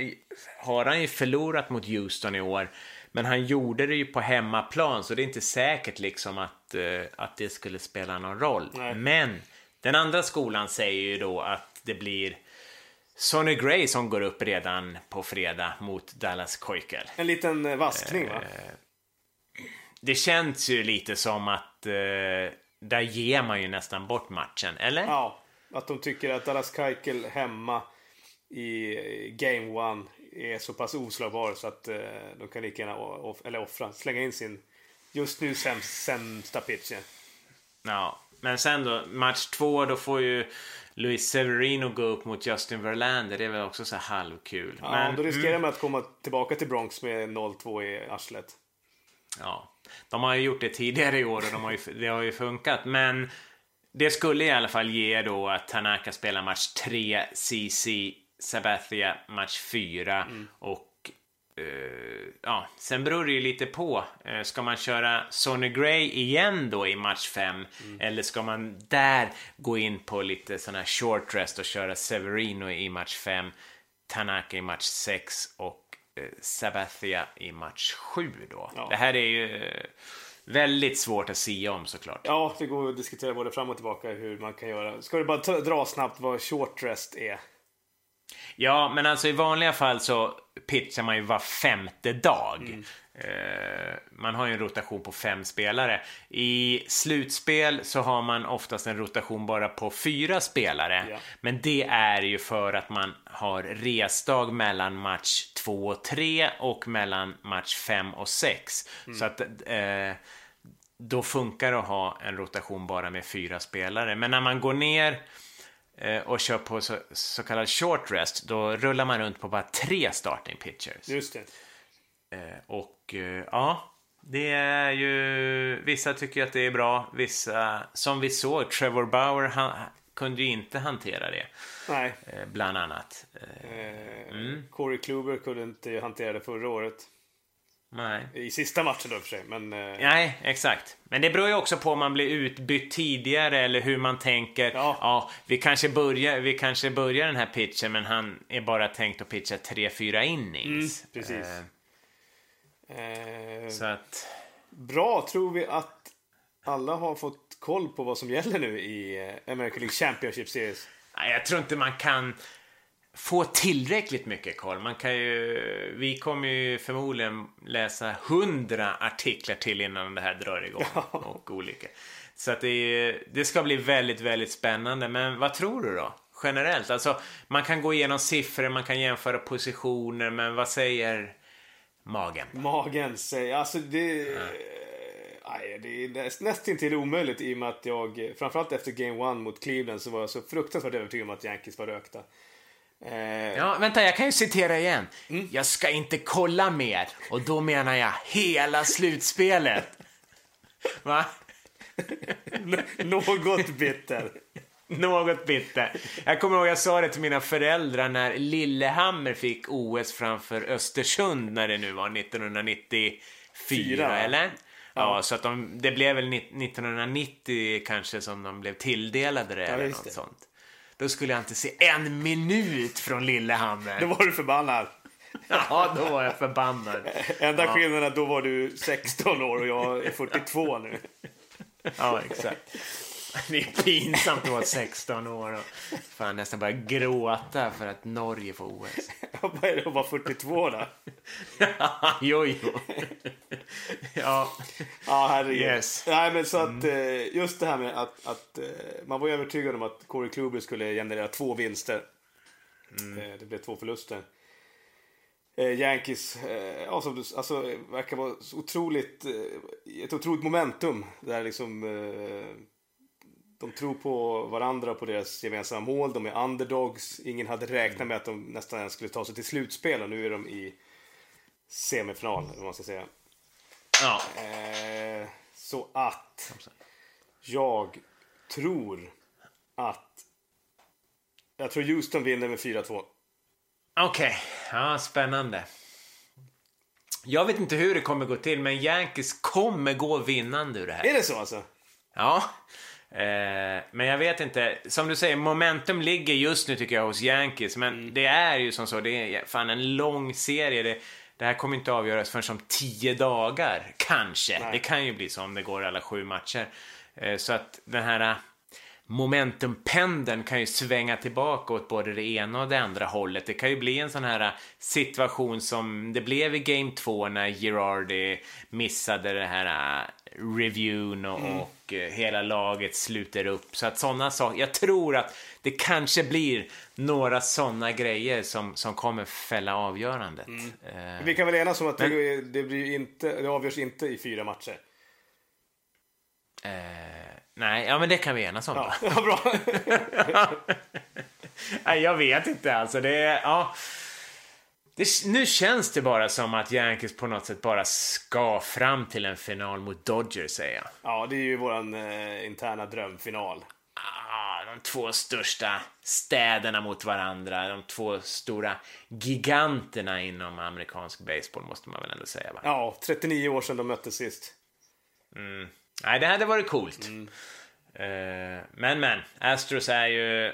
har han ju förlorat mot Houston i år. Men han gjorde det ju på hemmaplan så det är inte säkert liksom att, uh, att det skulle spela någon roll. Nej. Men den andra skolan säger ju då att det blir Sonny Gray som går upp redan på fredag mot Dallas Keuchel. En liten eh, vaskning va? Uh, det känns ju lite som att där ger man ju nästan bort matchen, eller? Ja, att de tycker att Dallas Keuchel hemma i Game One är så pass oslagbar så att eh, de kan lika gärna off eller offra, slänga in sin just nu sämst, sämsta pitchen. Ja, men sen då match två då får ju Luis Severino gå upp mot Justin Verlander. Det är väl också så halvkul. Ja, men, då riskerar mm. man att komma tillbaka till Bronx med 0-2 i arslet. Ja, de har ju gjort det tidigare i år och de har ju, det har ju funkat. Men det skulle i alla fall ge då att Tanaka spelar match 3, CC Sabathia match 4 mm. och Uh, ja, sen beror det ju lite på. Uh, ska man köra Sonny Gray igen då i match 5? Mm. Eller ska man där gå in på lite sån här short rest och köra Severino i match 5, Tanaka i match 6 och uh, Sabathia i match 7 då? Ja. Det här är ju väldigt svårt att sia om såklart. Ja, det går att diskutera både fram och tillbaka hur man kan göra. Ska du bara dra snabbt vad short rest är? Ja, men alltså i vanliga fall så pitchar man ju var femte dag. Mm. Uh, man har ju en rotation på fem spelare. I slutspel så har man oftast en rotation bara på fyra spelare. Ja. Men det är ju för att man har resdag mellan match två och tre och mellan match fem och sex. Mm. Så att uh, då funkar det att ha en rotation bara med fyra spelare. Men när man går ner och kör på så, så, kallad short rest, då rullar man runt på bara tre starting pitchers. Just det. Eh, och eh, ja, det är ju... Vissa tycker att det är bra, vissa... Som vi såg, Trevor Bauer han, kunde ju inte hantera det. Nej. Bland annat. Mm. Corey Kluber kunde inte hantera det förra året. Nej. I sista matchen då för sig. Men, eh... Nej, exakt. Men det beror ju också på om man blir utbytt tidigare eller hur man tänker. Ja. ja, vi, kanske börjar, vi kanske börjar den här pitchen men han är bara tänkt att pitcha 3-4 innings. Mm, precis. Eh... Eh... Så att... Bra, tror vi att alla har fått koll på vad som gäller nu i eh, American League Championship Series? Nej, jag tror inte man kan få tillräckligt mycket koll. Man kan ju, vi kommer ju förmodligen läsa hundra artiklar till innan det här drar igång. och olika. Så att det, det ska bli väldigt, väldigt spännande. Men vad tror du då? Generellt, alltså man kan gå igenom siffror, man kan jämföra positioner, men vad säger magen? Magen säger, alltså det... Ja. Nej, det är nästintill omöjligt i och med att jag, framförallt efter Game One mot Cleveland så var jag så fruktansvärt övertygad om att Yankees var rökta. Eh... Ja, vänta, jag kan ju citera igen. Mm. Jag ska inte kolla mer. Och då menar jag hela slutspelet. Va? Något bitter. Något bitter. Jag kommer ihåg jag sa det till mina föräldrar när Lillehammer fick OS framför Östersund när det nu var 1994, Fyra. eller? Ja, ja, så att de, det blev väl 1990 kanske som de blev tilldelade det ja, eller något det. sånt. Då skulle jag inte se en minut från Lillehammer. Då var du förbannad. Ja, då var jag förbannad. Enda ja. skillnaden är att då var du 16 år och jag är 42 nu. Ja, exakt. Det är pinsamt att vara 16 år och fan, nästan börja gråta för att Norge får OS. Vad är det att vara 42 då? jo, jo. ja. Ja, herregud. Yes. Nej, men så att mm. Eh, just det här med att, att eh, man var övertygad om att Corey Kluber skulle generera två vinster. Mm. Eh, det blev två förluster. Yankees, alltså, alltså verkar vara otroligt, ett otroligt momentum. Där liksom de tror på varandra och på deras gemensamma mål. De är underdogs. Ingen hade räknat med att de nästan ens skulle ta sig till slutspel och nu är de i semifinal, vad man ska säga. Ja. Eh, så att jag tror att jag tror Houston vinner med 4-2. Okej, ja, spännande. Jag vet inte hur det kommer gå till, men Yankees kommer gå vinnande ur det här. Är det så alltså? Ja. Eh, men jag vet inte. Som du säger, momentum ligger just nu tycker jag hos Yankees. Men Mm. det är ju som så, det är fan en lång serie. Det, det här kommer inte avgöras förrän om tio dagar. Kanske. Nej. Det kan ju bli så om det går alla sju matcher. Eh, så att den här eh, momentumpendeln kan ju svänga tillbaka åt både det ena och det andra hållet. Det kan ju bli en sån här situation som det blev i Game 2 när Girardi missade det här reviewn och, och eh, hela laget sluter upp. Så att sådana saker, jag tror att det kanske blir några sådana grejer som, som kommer fälla avgörandet. Eh, Vi kan väl enas om att det, det, blir inte, det avgörs inte i fyra matcher. eh, nej, ja men det kan vi enas om då. Ja, ja bra. Nej, jag vet inte alltså. Det är, ja. Det, nu känns det bara som att Yankees på något sätt bara ska fram till en final mot Dodgers, säger jag. Ja, det är ju våran eh, interna drömfinal. Ah, de två största städerna mot varandra. De två stora giganterna inom amerikansk baseball, måste man väl ändå säga. Va? Ja, 39 år sedan de möttes sist. Nej, det hade varit coolt. Eh, men, men. Astros är ju...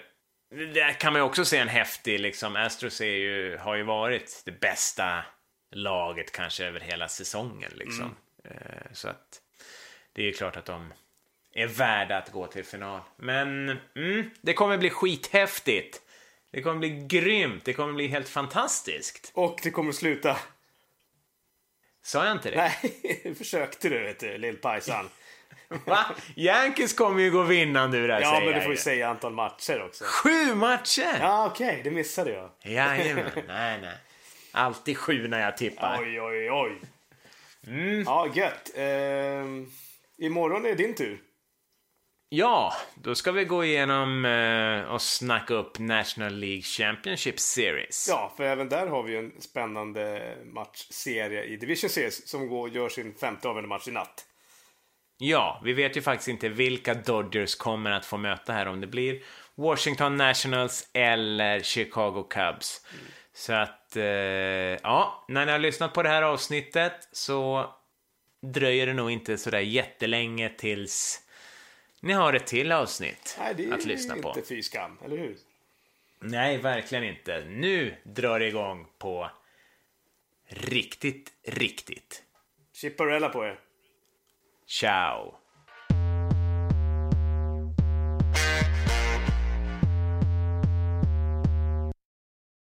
Där kan man ju också se en häftig, liksom. Astros är ju, har ju varit det bästa laget kanske över hela säsongen, liksom. Eh, så att det är ju klart att de är värda att gå till final. Men mm, det kommer bli skithäftigt. Det kommer bli grymt. Det kommer bli helt fantastiskt. Och det kommer sluta. Sa jag inte det? Nej, försökte du vet du, lill-pajsan. Va? Yankees kommer ju gå vinnande ur det här, Ja, men du får ju ju. säga antal matcher också. Sju matcher! Ja, okej, det missade jag. Jajamän, nej nej. Alltid sju när jag tippar. Oj, oj, oj. Mm. Ja, gött. Ehm, imorgon är det din tur. Ja, då ska vi gå igenom eh, och snacka upp National League Championship Series. Ja, för även där har vi ju en spännande matchserie i Division Series som går gör sin femte avgörande match i natt. Ja, vi vet ju faktiskt inte vilka Dodgers kommer att få möta här, om det blir Washington Nationals eller Chicago Cubs. Så att, eh, ja, när ni har lyssnat på det här avsnittet så dröjer det nog inte sådär jättelänge tills ni har ett till avsnitt Nej, det är att lyssna inte på. fy skam, eller hur? Nej, verkligen inte. Nu drar det igång på riktigt, riktigt. Chipparella på er. Ciao!